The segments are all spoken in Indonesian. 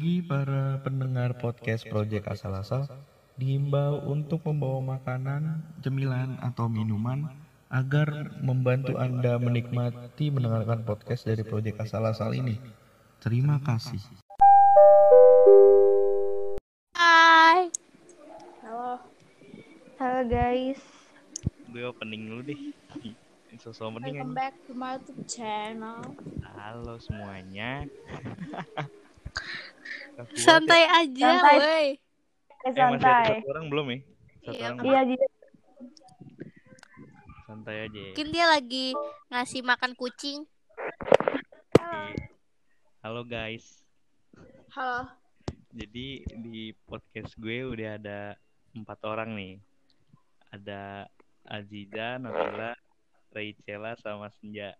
Bagi para pendengar podcast Project Asal-Asal, diimbau untuk membawa makanan, cemilan, atau minuman agar membantu Anda menikmati mendengarkan podcast dari Project Asal-Asal ini. Terima kasih. Hai. Halo. Halo guys. gue opening dulu deh sosok opening Welcome back to my YouTube channel. halo semuanya kuat Santai aja, Santai. woi. Eh, ya? eh masih ada santai. satu orang belum ya satu Iya, orang Kak. belum? Iya, santai aja ya. Mungkin dia lagi ngasih makan kucing. Oke. halo guys Halo. jadi di podcast gue udah ada empat orang nih ada Aziza, Nabila, Rachela sama Senja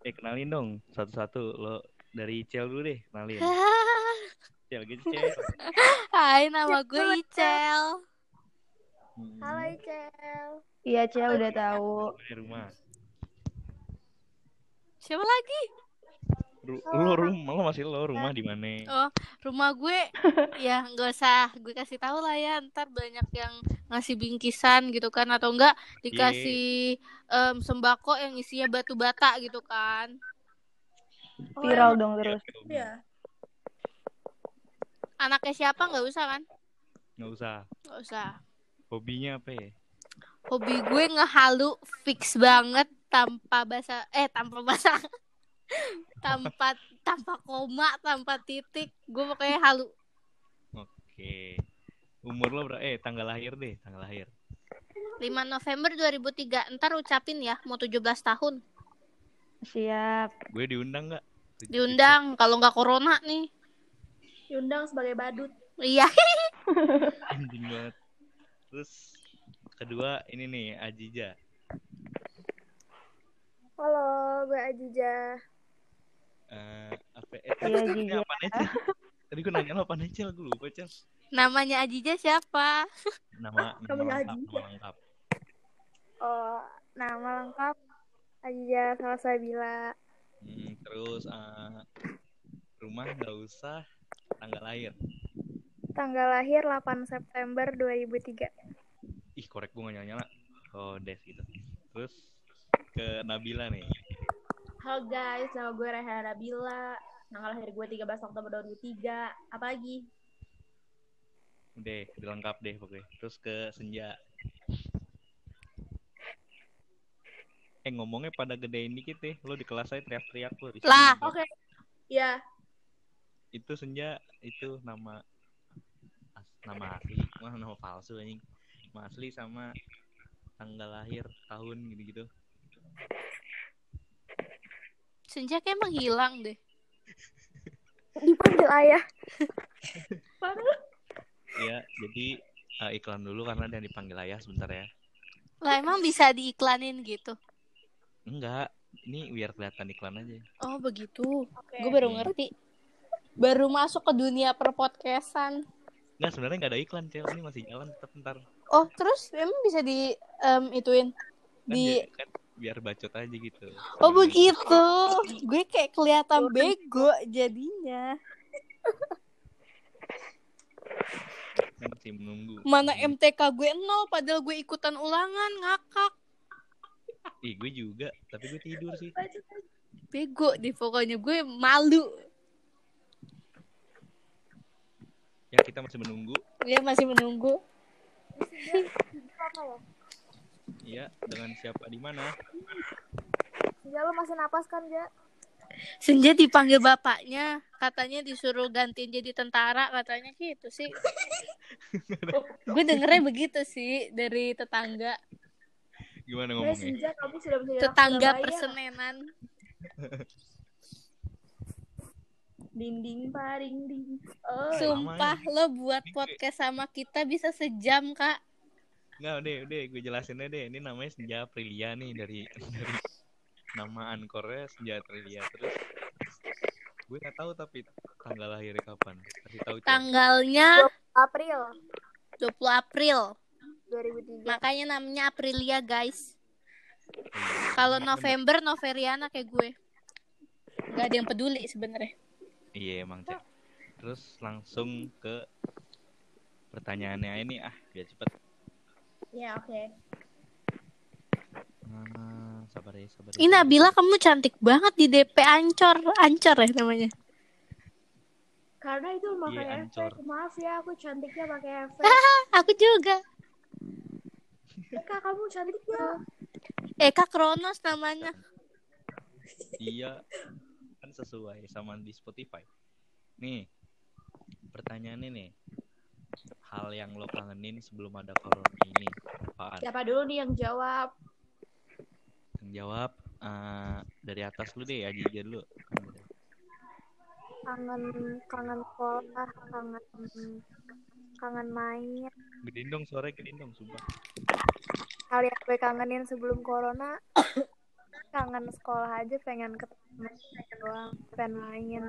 eh kenalin dong satu-satu lo dari Icel dulu deh kenalin Icel gitu Cel Hai, nama gue Icel. Halo Icel. Iya, Cel udah tahu. dari rumah Siapa lagi? Ru- lo rumah lo masih lo rumah di mana Oh, rumah gue ya nggak usah gue kasih tahu lah ya. Ntar banyak yang ngasih bingkisan gitu kan atau enggak dikasih em, sembako yang isinya batu bata gitu kan. Viral dong terus. Iya. Anaknya siapa nggak usah kan? nggak usah Nggak usah. hobinya apa ya Hobi gue ngehalu fix banget tanpa bahasa eh tanpa bahasa tanpa tanpa koma tanpa titik gue pokoknya halu Oke. Umur lo berapa? Eh, tanggal lahir deh, tanggal lahir. 5 November 2003 ntar ucapin ya mau 17 tahun Siap. Gue diundang nggak? diundang kalau nggak corona nih Diundang sebagai badut. iya Anjing banget. Terus kedua ini nih Ajija. Halo, gue Ajija. Eh, apa? Eh, tadi apa Cel? Tadi gue nanya lo apa Cel? Gue lupa Cel. namanya Ajija siapa Nama nama Namanya lengkap, Ajija. nama lengkap. Oh, nama lengkap Ajija Salsabila. Hmm, terus eh, rumah nggak usah, tanggal lahir. Tanggal lahir 8 September 2003. Ih, korek gue nggak nyala-nyala. Oh, des gitu. Terus ke Nabila nih. Halo guys, nama gue Rehan Nabila. Tanggal lahir gue 13 Oktober 2003. Apa lagi? Udah, udah lengkap deh pokoknya. Terus ke Senja. Eh ngomongnya pada gedein dikit deh. Lo di kelas saya teriak-teriak lo. Lah. Oke. Ya, Itu Senja itu nama nama asli, mah nama palsu anjing. Nama asli sama tanggal lahir, tahun gitu-gitu. Senja kayak emang hilang deh dipanggil ayah. Ya, jadi eh, iklan dulu karena yang dipanggil ayah sebentar ya. lah emang bisa diiklanin gitu Enggak, ini biar kelihatan iklan aja. oh begitu Oke. gue baru ngerti baru masuk ke dunia perpodcastan Enggak, sebenarnya nggak ada iklan, Cel. Ini masih jalan tetap ntar. oh terus emang bisa di em, ituin Kan, di dia- kan biar bacot aja gitu. Oh Sambil- begitu. Gue kayak kelihatan bego jadinya. Masih menunggu. Mana MTK gue nol padahal gue ikutan ulangan ngakak. Ih, gue juga, tapi gue tidur sih. Bego deh pokoknya gue malu. Ya, kita masih menunggu. Dia masih menunggu. Iya, dengan siapa di mana? Ya lu masih napas kan, Ja? Senja dipanggil bapaknya, katanya disuruh gantiin jadi tentara, katanya gitu sih. gue dengernya begitu sih dari tetangga, Gimana Eh, ngomongnya? Senja, kamu sudah bisa tetangga persenenan. Dinding paring ding. Oh, Sumpah lo buat podcast sama kita bisa sejam kak. Enggak, udah, udah, gue jelasin aja deh. Ini namanya Senja Aprilia nih dari dari nama ankornya Senja Aprilia. Terus gue nggak tahu tapi tanggal lahirnya kapan. Kasih tahu. Tanggalnya April 20 April. 2003. Makanya namanya Aprilia, guys. Iya. Kalau November, Noveriana kayak gue. Gak ada yang peduli sebenarnya. Iya emang Cel. terus langsung ke pertanyaannya ini ah biar cepet Ya, oke. Ah, sabar ya sabar ya, Ini ya. Nabila kamu cantik banget di DP Ancor, Ancor ya namanya. Karena itu pakai Iya, efek. ancor. Maaf ya, aku cantiknya pakai efek. Aku juga. Kak, kamu cantik ya? Eka Kronos namanya. iya kan sesuai sama di Spotify. Nih pertanyaannya nih hal yang lo kangenin sebelum ada corona ini apaan? Siapa dulu nih yang jawab? yang jawab eh, dari atas lu deh Aji aja dulu. Kangen kangen sekolah kangen kangen main. Gedein dong suaranya gedein dong sumpah. Hal yang gue kangenin sebelum corona kangen sekolah aja pengen ketemu doang pengen main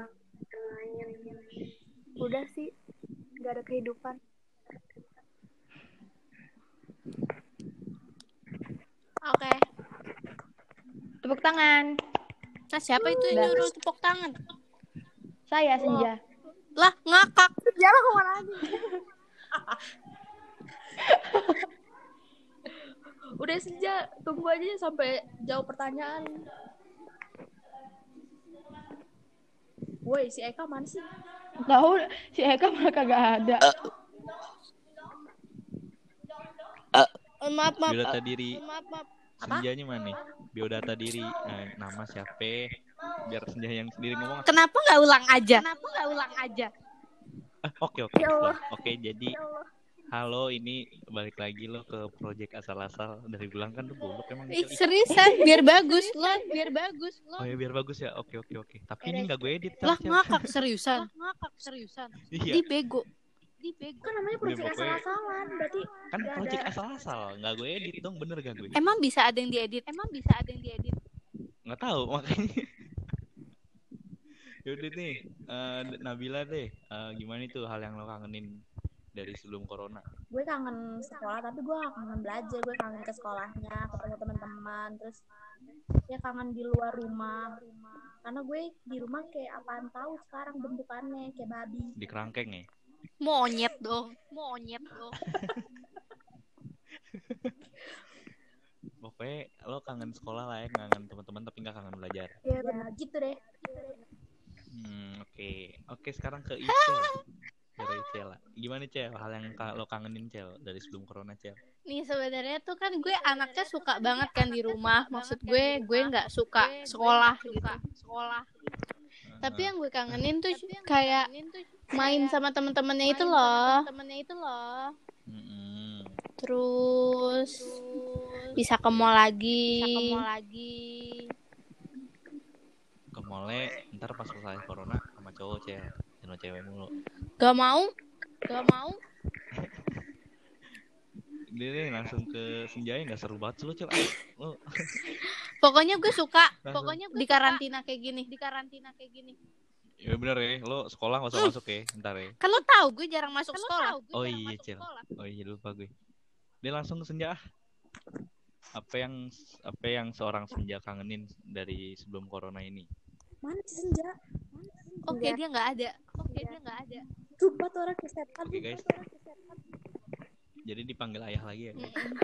udah sih nggak ada kehidupan Oke. Tepuk tangan. Nah, siapa itu yang nyuruh tepuk tangan? Saya Senja. Lah, ngakak. Jalan ke mana aja Udah senja, tunggu aja sampai jawab pertanyaan. Woi, si Eka mana sih? Tahu si Eka malah kagak ada. Eh, maaf, maaf. biodata diri Maaf, maaf. senjanya mana nih biodata diri Eh, nama siapa biar senja yang sendiri ngomong Kenapa nggak ulang aja? Kenapa nggak ulang aja? Ah, oke oke Ya Allah. Halo ini balik lagi lo ke project asal-asal dari bilang kan tuh goblok emang Ih, Cel. seriusan, biar bagus lo, biar bagus lo. oh ya biar bagus ya oke oke oke tapi ini nggak gue edit Lah, ngakak seriusan. ngakak seriusan. iya Di bego. Di bego. Kan namanya proyek asal-asalan. Berarti kan project ada- asal-asal nggak gue edit dong bener gak gue Emang bisa ada yang diedit? Emang bisa ada yang diedit? nggak tahu makanya yaudah nih eh, Nabila deh Eh, gimana itu hal yang lo kangenin dari sebelum corona gue kangen sekolah tapi gue gak kangen belajar gue kangen ke sekolahnya ketemu teman-teman terus ya kangen di luar rumah karena gue di rumah kayak apaan tahu sekarang bentukannya kayak babi di kerangkeng ya Monyet dong. Monyet dong. pokoknya lo kangen sekolah lah ya kangen teman-teman tapi nggak kangen belajar ya gitu deh Hmm, oke. Oke, sekarang ke Icel. Dari Icel. Gimana Cel? Hal yang lo kangenin Cel dari sebelum corona Cel? Nih sebenarnya tuh kan gue anaknya suka banget kan di rumah. Maksud gue gue nggak suka sekolah gitu. Sekolah. Tapi yang gue kangenin tuh kayak main sama temen-temennya itu loh. Temennya itu loh. Terus bisa ke mall lagi. Bisa ke mall lagi. Ke mallnya ntar pas selesai corona sama cowok Cel. Jangan cewek mulu. Gak mau. Gak mau. Dia nih langsung ke senjanya nggak seru banget sih lo Pokoknya gue suka. Langsung. Pokoknya gue di karantina kayak gini. Di karantina kayak gini. ya bener ya. Lo sekolah nggak usah masuk ya. Ntar ya. Kan lo tahu gue jarang masuk sekolah. Oh iya Cel. Oh iya lupa gue. Dia langsung ke senja. ah. Apa yang apa yang seorang senja kangenin dari sebelum corona ini? mana sih senja Oke dia nggak ada. Oke dia nggak ada. sumpah tuh orang kesehatan Oke guys. Jadi dipanggil ayah lagi ya.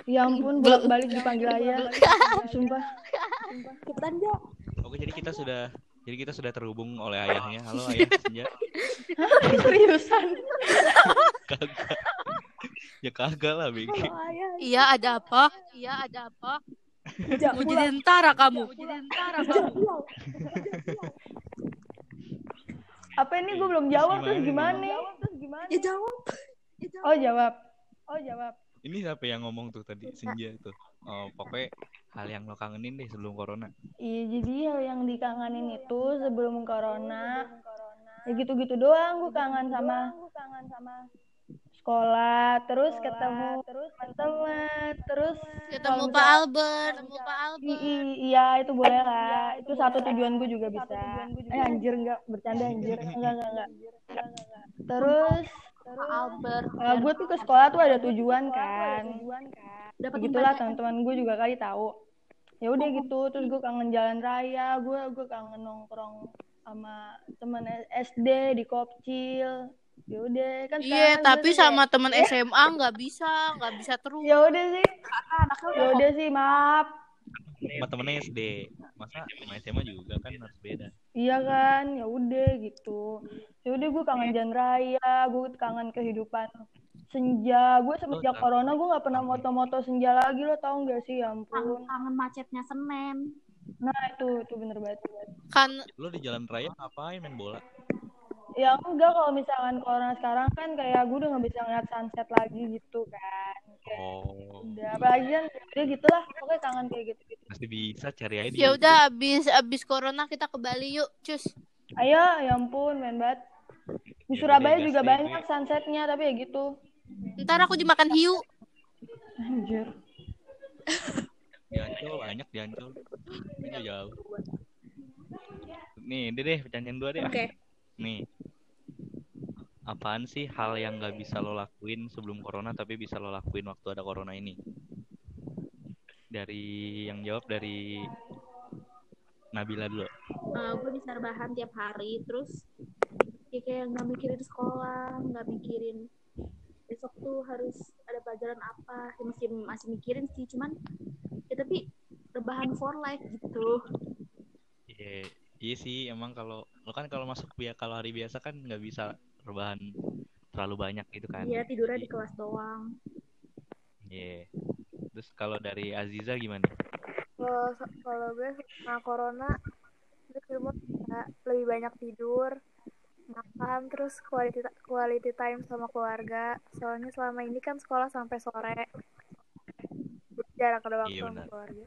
Ya ampun, bolak-balik dipanggil ayah. Sumpah. cepetan aja Oke, jadi kita sudah jadi kita sudah terhubung oleh ayahnya. Halo ayah Senja. Seriusan. Kagak. ya kagak lah, Big. Iya ada apa? Iya ada apa? Mau jadi tentara kamu. Mau jadi tentara kamu. Apa ini gue belum jawab terus Gimana gimana? ya jawab Oh jawab. Oh jawab. Ini siapa yang ngomong tuh tadi? Senja tuh. Oh, pokoknya hal yang lo kangenin deh sebelum corona. Iya jadi hal yang dikangenin itu sebelum corona ya gitu-gitu doang gue kangen sama sekolah terus ketemu terus teman terus Ketemu Pak Albert. Ketemu Pak I- Albert. i- iya itu boleh lah. itu satu tujuan gue juga bisa. eh anjir enggak bercanda anjir. enggak enggak enggak. Terus Pak Albert. eh, gue tuh ke sekolah tuh ada tujuan kan. dapat begitulah teman-teman. gue juga kali tahu. Ya udah gitu terus gue kangen jalan raya gue gue kangen nongkrong sama temen SD di Kopcil. Ya udah kan Iya, tapi sama kayak, temen SMA nggak bisa, nggak bisa terus. ya udah sih. Ya udah sih, maaf. Sama temennya SD. Masa sama SMA juga kan harus beda. Iya kan, ya udah gitu. Ya udah gue kangen jalan raya, gue kangen kehidupan senja. Gue semenjak kangen. corona gue nggak pernah moto-moto senja lagi lo tau gak sih? Ya kangen, ampun. kangen macetnya Senen Nah itu itu bener banget. Kan Lo di jalan raya ngapain main bola? Ya enggak kalau misalkan corona sekarang kan kayak gue udah nggak bisa ngeliat sunset lagi gitu kan. Kayak Oh, udah apalagi kan udah gitulah pokoknya kangen kayak gitu gitu. masih bisa cari aja di ya udah abis abis corona kita ke Bali yuk, cus. Ayo ya ampun main banget. Di Ya, Surabaya juga sih, banyak gue. sunsetnya tapi ya gitu. Ntar aku dimakan hiu. Anjir. Di Ancol banyak di Ancol. Ini jauh. Nih, deh deh pertanyaan dua deh. oke Nih. Apaan sih hal yang nggak bisa lo lakuin sebelum corona tapi bisa lo lakuin waktu ada corona ini? Dari yang jawab dari Nabila dulu. gue bisa rebahan tiap hari terus ya kayak nggak mikirin sekolah nggak mikirin besok tuh harus ada pelajaran apa ya masih masih mikirin sih cuman ya tapi rebahan for life gitu Iya, iya sih emang kalau lo kan kalau masuk biar kalau hari biasa kan nggak bisa rebahan terlalu banyak gitu kan. Iya tidurnya di kelas doang Iya. Terus kalau dari Aziza gimana? Kalau kalau gue sama corona gue di rumah lebih banyak tidur, makan, terus quality quality time sama keluarga. Soalnya selama ini kan sekolah sampai sore. Jarang ada waktu Iya, sama keluarga.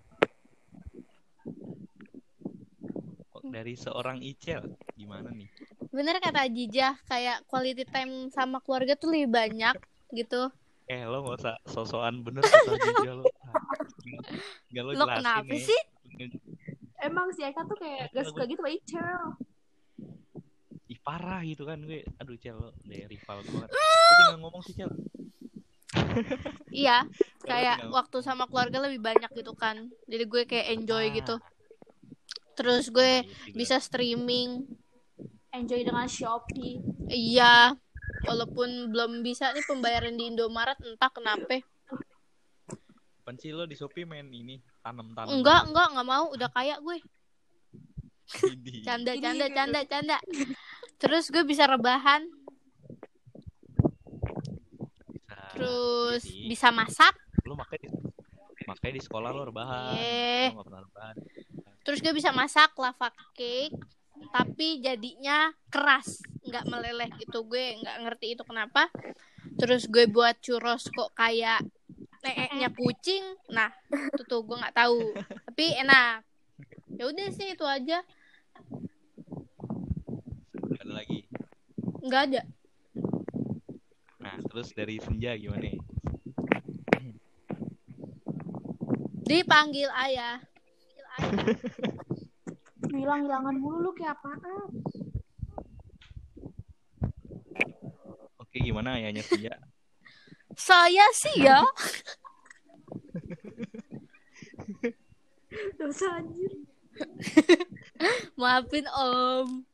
Kok dari seorang Icel gimana nih? Bener kata Jijah, kayak quality time sama keluarga tuh lebih banyak gitu. Eh lo nggak usah sosokan bener kata Aziza lo. Gak lo Lo jelasin kenapa nih. sih? emang si Eka tuh kayak gak suka gitu sama Icel Ih parah gitu kan gue. Aduh Cel lo dari rival gue banget. Lo tinggal ngomong sih Cel. Iya, kayak waktu sama keluarga lebih banyak gitu kan. Jadi gue kayak enjoy Ah, gitu. Terus gue iya bisa streaming. enjoy dengan Shopee Iya, walaupun belum bisa nih pembayaran di Indomaret entah kenapa. Apaan sih lo di Shopee main ini tanam-tanam. Enggak, enggak, enggak mau, udah kaya gue. Canda, canda, canda, canda. Terus gue bisa rebahan, Bisa. terus bisa masak, Lo makanya di, makanya di sekolah lo rebahan. Iya. Lo gak pernah rebahan. Terus gue bisa masak lava cake, tapi jadinya keras, nggak meleleh gitu. Gue nggak ngerti itu kenapa. Terus gue buat churros kok kayak neeknya kucing. Nah, itu tuh gue nggak tahu. Tapi enak. Ya udah sih itu aja. Ada lagi. Nggak ada. Nah, terus dari Senja gimana nih? Dipanggil ayah. Hilang-hilangan mulu lu kayak apaan Oke, gimana ayahnya Senja? Saya sih ya. dosa anjir Maafin om.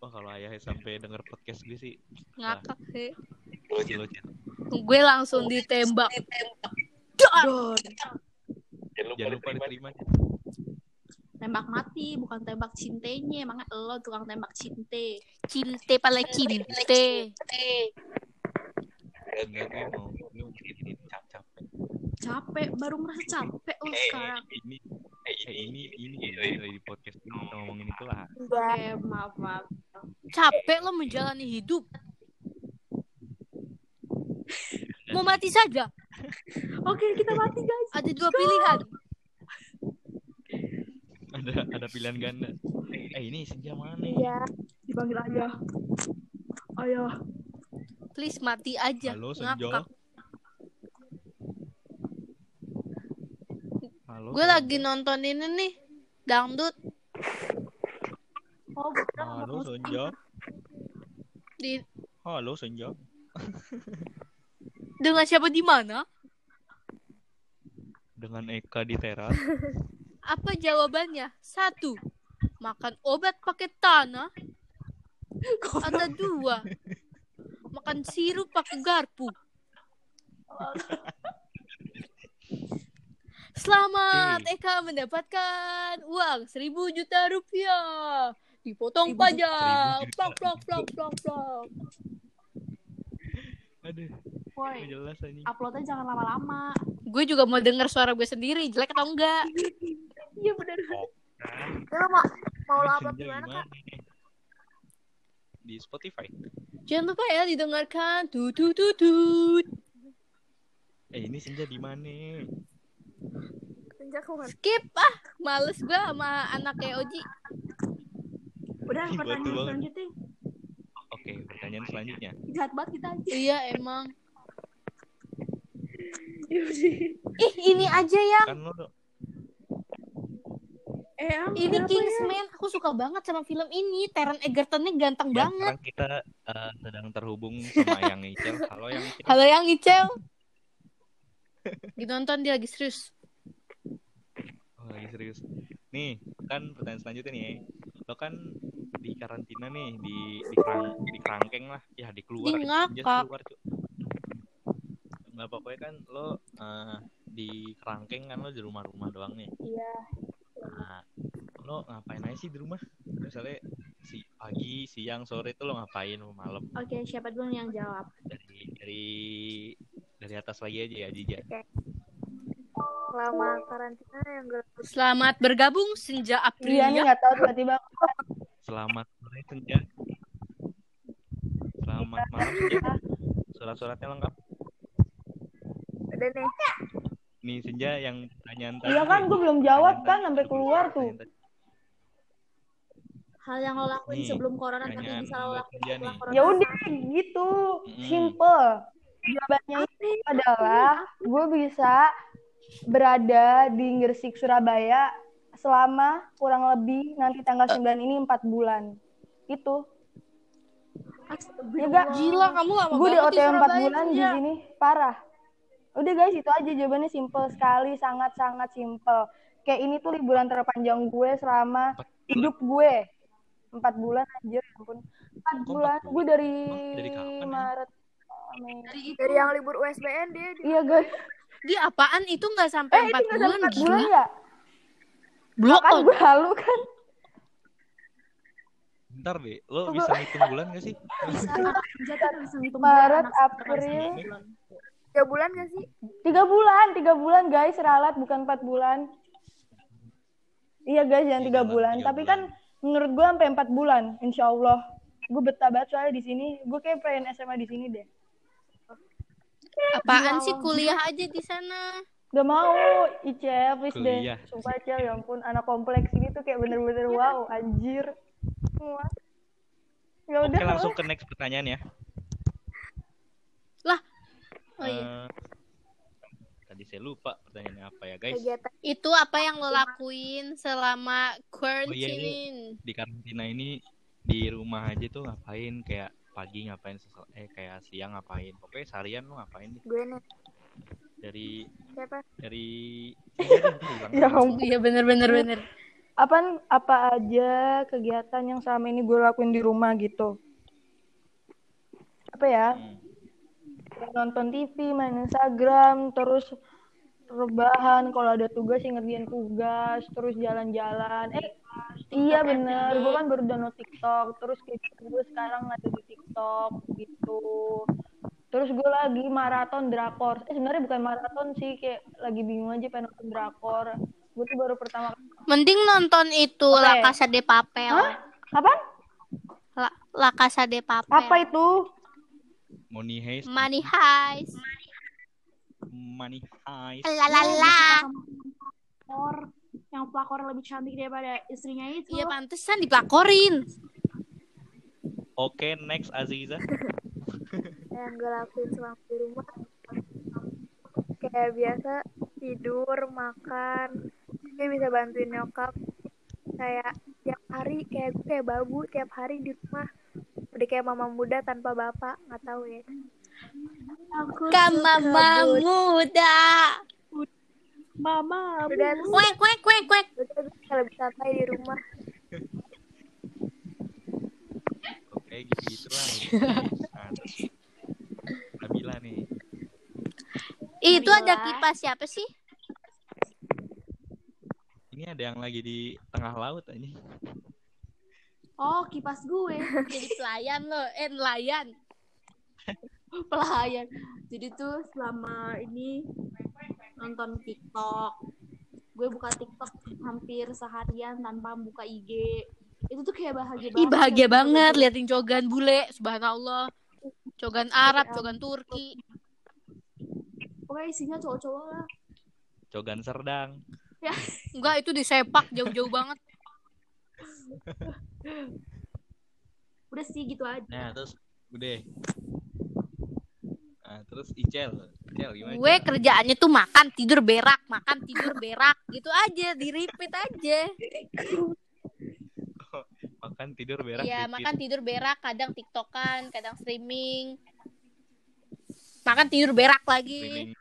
Wah, kalau ayahnya sampai denger podcast gue sih Ngakak sih. Gue langsung ditembak. Don Jangan lupa diterima. tembak mati bukan tembak cintenya emangnya lo tukang tembak cinte Cinte pala cinte. Enggak, gue mau gue capek. capek baru merasa capek lo sekarang Ini eh, ini ini ini di podcast ini kita ngomongin itu lah. oke maaf maaf Capek lo menjalani hidup. Mau mati saja. Oke kita mati guys Ada dua pilihan. Ada ada pilihan ganda. Eh ini Senja mana nih? Iya, dipanggil ayah ayah Please mati aja. Halo Senja. Ngakak. Halo. Gue lagi nonton ini nih. Dangdut oh Halo Senja. di Halo Senja. dengan siapa di mana? Dengan Eka di teras. Apa jawabannya? Satu, makan obat pakai tanah. Ada dua, makan sirup pakai garpu. Selamat, Eka mendapatkan uang seribu juta rupiah. Dipotong pajak. Plok, plok, plok, plok, plok. Aduh, Woi, uploadnya jangan lama-lama. Gue juga mau denger suara gue sendiri, jelek atau enggak. Iya bener. Lu mau mau lo upload di mana kak? Di Spotify. Jangan lupa ya didengarkan. Tut, tut, tut, tut. Eh ini Senja di mana? Senja ke mana? Skip ah, males gue sama anak kayak Oji. Udah pertanyaan selanjutnya. Oke, pertanyaan selanjutnya. Jahat banget kita aja. Iya emang. Ih ini aja ya. Kan lo Eh, Ini kenapa ya? Kingsman. Aku suka banget sama film ini. Taron Egertonnya ganteng ya, banget. sekarang kita eh, sedang terhubung sama yang Icel. Halo yang Icel. Halo yang Icel. Ditonton dia lagi serius. Oh, lagi serius. Nih, kan pertanyaan selanjutnya nih. Lo kan di karantina nih, di di, kerang, di kerangkeng lah. Ya, di keluar. Senja ngakak. keluar. Nggak pokoknya kan lo eh, di kerangkeng kan lo di rumah-rumah doang nih. Iya. Nah, lo ngapain aja sih di rumah? Misalnya si pagi, siang, sore itu lo ngapain lo malam? Oke, siapa dulu yang jawab? Dari dari dari atas lagi aja ya, Jija. Selama karantina yang gue Selamat bergabung Senja Iya nih Aprilia. nggak tahu tiba-tiba Selamat sore Senja. Selamat malam Senja. Surat-suratnya lengkap. Udah nih. Nih Senja yang pertanyaan tadi. Iya kan gue belum jawab kan sampai keluar tuh. Hal yang lo lakuin Nih, sebelum corona tapi bisa lo lakuin setelah corona. Ya udah gitu, Mm-mm. simple. Jawabannya itu adalah gue bisa berada di Gresik Surabaya selama kurang lebih nanti tanggal 9 ini 4 bulan. Itu. Ya gak? Gila kamu lama Gue di OTW 4 Surabaya, bulan di sini. Parah. Udah guys, itu aja jawabannya simple sekali, sangat-sangat simple. Kayak ini tuh liburan terpanjang gue selama hidup gue. Empat bulan anjir, ya ampun. Empat Kok bulan. empat Gue dari, dari kapan ya? Maret. Mei. Dari itu Dari yang libur USBN dia di Iya guys. Di apaan itu nggak sampai Eh, bulan sampai empat gila. bulan ya? Blok Kan gue halu kan. Bentar, Be. Lo bisa ngitung bulan gak sih? Maret, April. Tiga bulan gak sih? Tiga bulan, tiga bulan guys, ralat bukan empat bulan. Iya guys, jangan Iya, tiga bulan. tiga Tapi bulan. kan menurut gue sampai empat bulan, insya Allah. Gue betah banget soalnya di sini. Gue kayak pengen SMA di sini deh. Apaan sih kuliah aja di sana? Gak mau, Icel, please deh. Sumpah Icel, ya ampun. Anak kompleks ini tuh kayak bener-bener wow, anjir. Wah. Ya udah. Oke, langsung ke next pertanyaan ya. Oh iya. Eh, tadi saya lupa pertanyaannya apa ya, guys. Itu apa yang lo lakuin selama Oh, quarantine? Di karantina ini di rumah aja tuh ngapain kayak pagi ngapain sesel- eh kayak siang ngapain pokoknya seharian lu ngapain deh gue nih dari siapa? dari Iya. Ya. Iya bener bener bener. Apaan, apa aja kegiatan yang selama ini gue lakuin di rumah gitu? Apa ya? Hmm. Nonton TV, main Instagram, terus rebahan kalau ada tugas ngerjain tugas, terus jalan-jalan. Eh, iya bener, gue kan baru download TikTok, terus kayak gitu, gue sekarang ada di TikTok gitu. Terus gue lagi maraton drakor. Eh sebenarnya bukan maraton sih, kayak lagi bingung aja pengen nonton drakor. Gue tuh baru pertama Mending nonton itu Apa La ya? Casa de Papel. Hah? Apaan? La, La Casa de Papel. Apa itu? Money Heist Money Heist. Money Heist Lalala. Pelakor yang pelakor lebih cantik daripada istrinya itu. Iya pantesan dipelakorin. oke next Aziza yang gue lakuin selama di rumah kayak biasa tidur makan gue bisa bantuin nyokap kayak tiap hari kayak gue kayak babu tiap hari di rumah udah kayak mama muda tanpa bapak nggak tahu ya Aku Kan mama muda. Mama, Udah, Kuek kuek kuek kuek. udah bisa santai di rumah. Oke gitu gitu lah. Nah, Nabila nih. Ih, itu ada kipas siapa sih? Ini ada yang lagi di tengah laut aja. Oh, kipas gue. Jadi pelayan lo, eh nelayan. Pelayan. Jadi tuh selama ini nonton TikTok. Gue buka TikTok hampir seharian tanpa buka IG. Itu tuh kayak bahagia banget. Ih bahagia banget gitu. liatin cogan bule, subhanallah. Cogan Arab, cogan Turki. Pokoknya isinya cowok-cowok lah. Cogan Serdang. Enggak, itu disepak jauh-jauh banget. Udah sih gitu aja. Nah terus udah. Nah terus Icel. Icel gimana? Gue kerjaannya tuh makan, tidur, berak, makan, tidur, berak. Gitu aja, di repeat aja. makan tidur berak. Iya, makan, tidur, berak. Kadang tiktokan, kadang streaming. Makan, tidur, berak lagi. streaming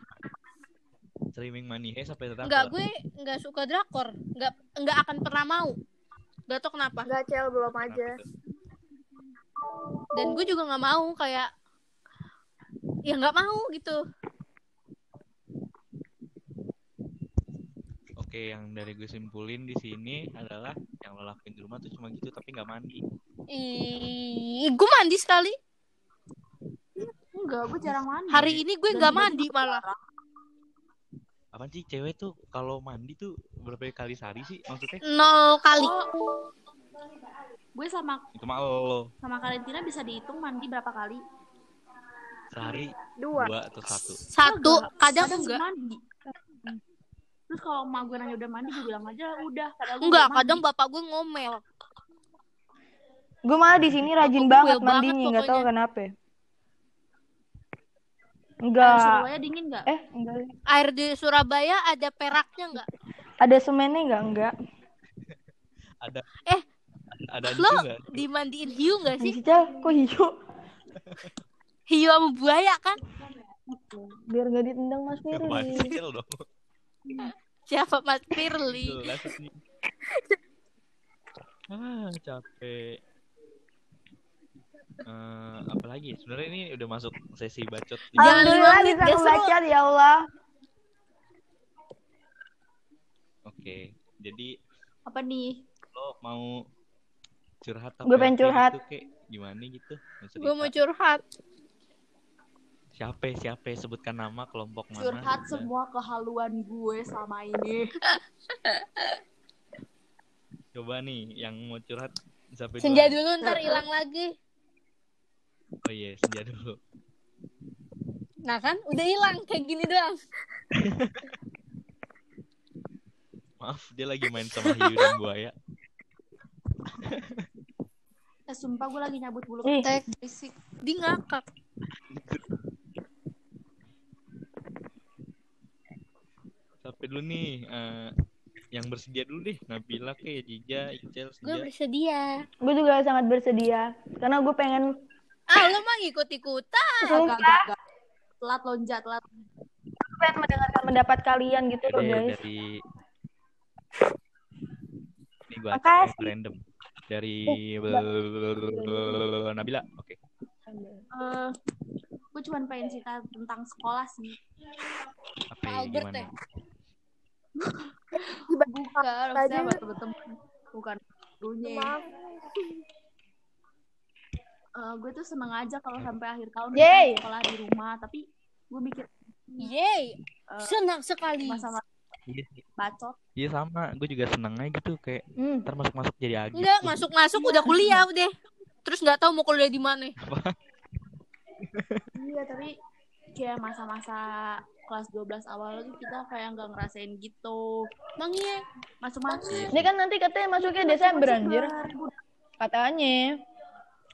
streaming money hey sampai tetap Enggak, gue enggak suka drakor. Enggak enggak akan pernah mau. Gak tau kenapa. Enggak, Cel, belum aja. Dan gue juga nggak mau kayak ya nggak mau gitu. Oke, yang dari gue simpulin di sini adalah yang lo lakuin di rumah tuh cuma gitu tapi nggak mandi. Ih, gue mandi sekali. Enggak, gue jarang mandi. Hari ini gue nggak mandi malah. jarang. Apa sih cewek tuh kalau mandi tuh berapa kali sehari sih maksudnya? Nol kali. Oh, gue sama Itu mah lo sama Karantina bisa dihitung mandi berapa kali? sehari Dua. dua atau satu. Satu, kadang sih enggak. mandi. Terus kalau emak gue nanya udah mandi, gue bilang aja udah. Gue Enggak, kadang bapak gue ngomel. Gue malah di sini rajin Aku banget mandinya, nggak tahu pokoknya. Kenapa. Air Enggak. Surabaya dingin nggak? Eh, enggak. Air di Surabaya ada peraknya enggak? Ada semennya enggak? Enggak. Ada Eh, ada lo nggak? dimandiin hiu enggak Si sih? Cical, kok hijau? Hiu sama buaya kan? Biar nggak ditendang Mas Firly. Dong? Siapa Mas Firly? Ah, capek. Eh, apa lagi? Sebenarnya ini udah masuk sesi bacot. Alhamdulillah bisa kebaca ya Allah. Oke, jadi Apa nih? lo mau curhat apa Gue pengen apa curhat. gitu, kayak gimana gitu? Mau Gue mau curhat. Siapa siapa sebutkan nama kelompok mana? Curhat gitu. semua kehaluan gue selama ini. Coba nih yang mau curhat sampai Senja dulu ntar hilang lagi. Oh iya, senja dulu. Nah kan udah hilang kayak gini doang. Maaf, dia lagi main sama hiu dan buaya. Eh, sumpah gue lagi nyabut bulu Ih. ketek berisik. Dia ngakak. Sampai dulu nih eh, yang bersedia dulu deh. Nabila kayak Jija, Icel, Gue bersedia. Gue juga sangat bersedia. Karena gue pengen lo mah ngikut-ikutan. Agak, agak, agak. Telat lonjak, telat. gue pengen mendengarkan pendapat kalian gitu loh Ada guys. dari ini gua Makasih. ya, random dari Nabila. Oke. Eh, gue cuma pengen cerita tentang sekolah sih. Apa ya, Albert gimana? ya? Bukan, Aja. maksudnya buat temen-temen. Bukan gurunya. Eh, gue tuh seneng aja kalau sampai akhir tahun kita sekolah di rumah. Tapi gue mikir Yeay. eh, Senang sekali. masa-masa Iya, sih. bacot. Iya sama, gue juga seneng aja gitu kayak Hmm. ntar masuk-masuk jadi agit. Enggak, masuk-masuk udah kuliah udah. Terus nggak tahu mau kuliah di mana. Iya, tapi kayak masa-masa kelas 12 awal lagi kita kayak nggak ngerasain gitu. Emang iya. Masuk-masuk. Ini kan nanti katanya masuknya Desember Masuk anjir. 2000 Katanya.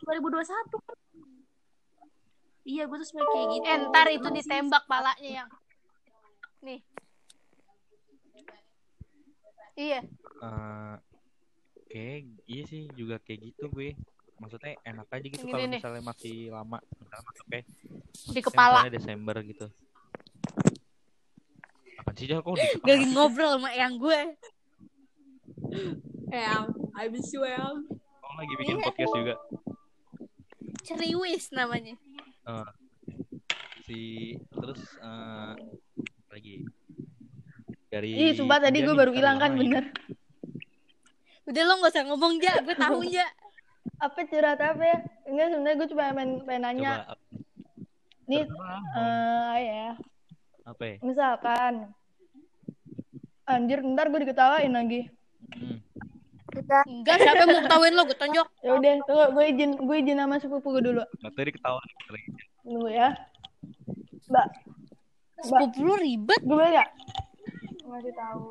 2021 kan. Iya, gue tuh kayak gitu. Eh, ntar itu ditembak palanya yang. Nih. Iya. Eh, kayak iya sih juga kayak gitu gue. Maksudnya enak aja gitu kalau misalnya masih lama misalnya masuknya Di kepala. Desember gitu. Apa sih Jal? Kok diketawain? Gak lagi ngobrol sama yang gue. Em, I miss you, Em. Kamu lagi bikin Iya. podcast juga. Ceriwis namanya. Eh, si terus eh, lagi dari Ih, sumpah tadi gue baru hilang kan bener. Udah lo gak usah ngomong ja, gue tahu ja. Apa curhat apa ya? Enggak sebenarnya gue cuma pengen, pengen ya. nanya. Coba Nih, eh ya, apa ya? misalkan anjir ntar gue diketawain lagi. Kita Enggak, siapa yang mau ketawain lo, gue tonjok. Ya udah, tunggu gue izin gue izin sama sepupu gue dulu. Tadi ketahuan lagi. Tunggu ya. Mbak, Sepupu lu ribet. gue boleh gak? Ngasih tahu.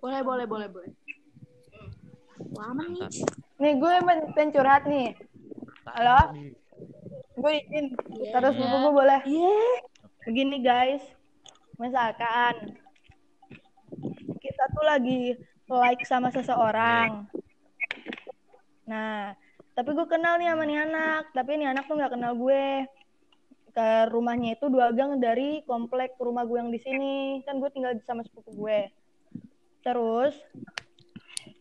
Boleh, boleh, boleh, boleh. Lama nih. Nih gue pengen, curhat nih. Halo? Gue izin. Terus sepupu gue boleh. Begini guys. Misalkan kita tuh lagi like sama seseorang. Nah, tapi gue kenal nih sama nih anak, tapi nih anak tuh nggak kenal gue. Ke rumahnya itu dua gang dari komplek rumah gue yang di sini. Kan gue tinggal sama sepupu gue. Terus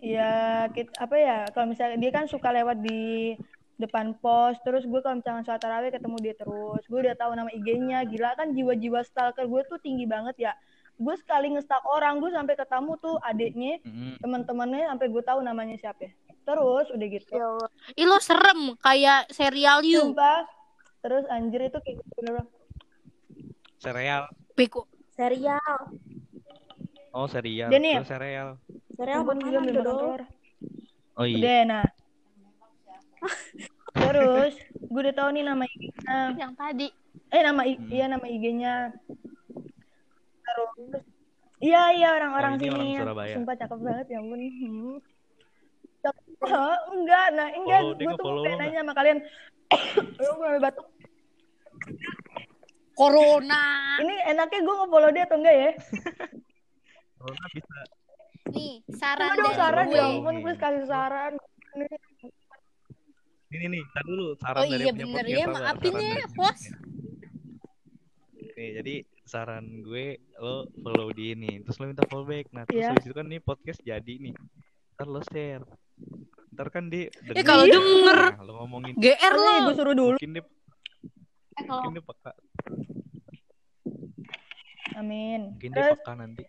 ya kita, apa ya kalau misalnya dia kan suka lewat di depan pos terus gue kalau misalnya sholat tarawih ketemu dia terus gue udah tahu nama IG-nya gila kan jiwa-jiwa stalker gue tuh tinggi banget ya gue sekali ngestak orang gue sampai ketemu tuh adiknya Mm-mm. teman-temannya sampai gue tahu namanya siapa terus udah gitu ya. Ih lo serem, kayak serial you. sumpah terus anjir itu kayak bener Sereal. Beko. Serial. Oh, serial. Nih- Terus sereal. Serial ampun gue makanan belum Oh iya. udah nah terus gue udah tahu nih nama IG-nya Yang tadi. eh nama I- Hmm. iya nama IG-nya terus iya iya orang-orang Oh, ini sini orang Surabaya. sumpah cakep banget ya ampun hmm. Cakep. Hah? enggak nah enggak Follow, dia gue tuh pengen nanya sama kalian lu gue sampai batuk Corona. ini enaknya gue nge-follow dia atau enggak ya Corona bisa. Nih, saran Coba dong saran ya ampun please kasih saran Ini- Ini nih, tar dulu saran Oh dari iya punya bener podcast, ya, sabar, maafin saran ya, host. Nih, jadi saran gue lo follow di ini, terus lo minta follow back. Nah, terus habis itu kan nih podcast jadi nih. Ntar lo share. Ntar kan dia Eh kalau denger Nah, lo ngomongin GR lo. gue suruh dulu mungkin dia Eh, kalau mungkin dia peka amin mungkin dia peka nanti.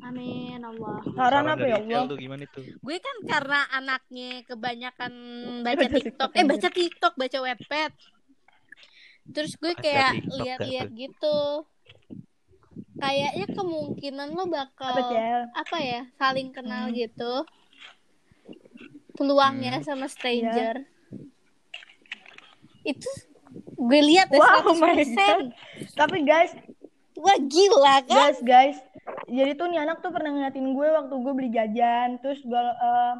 amin Allah. saran apa dari ya Allah tuh gimana tuh? Gue kan karena anaknya kebanyakan baca Baca TikTok, eh baca TikTok, baca webpad. Terus gue kayak lihat-lihat gitu. Kayaknya kemungkinan lo bakal apa apa ya, saling kenal Hmm. gitu. Peluangnya Hmm. sama stranger. Itu gue lihat ya Wow, my 100%. tapi guys Wah gila kan? guys guys jadi tuh nih anak tuh pernah ngeliatin gue waktu gue beli jajan terus gue em,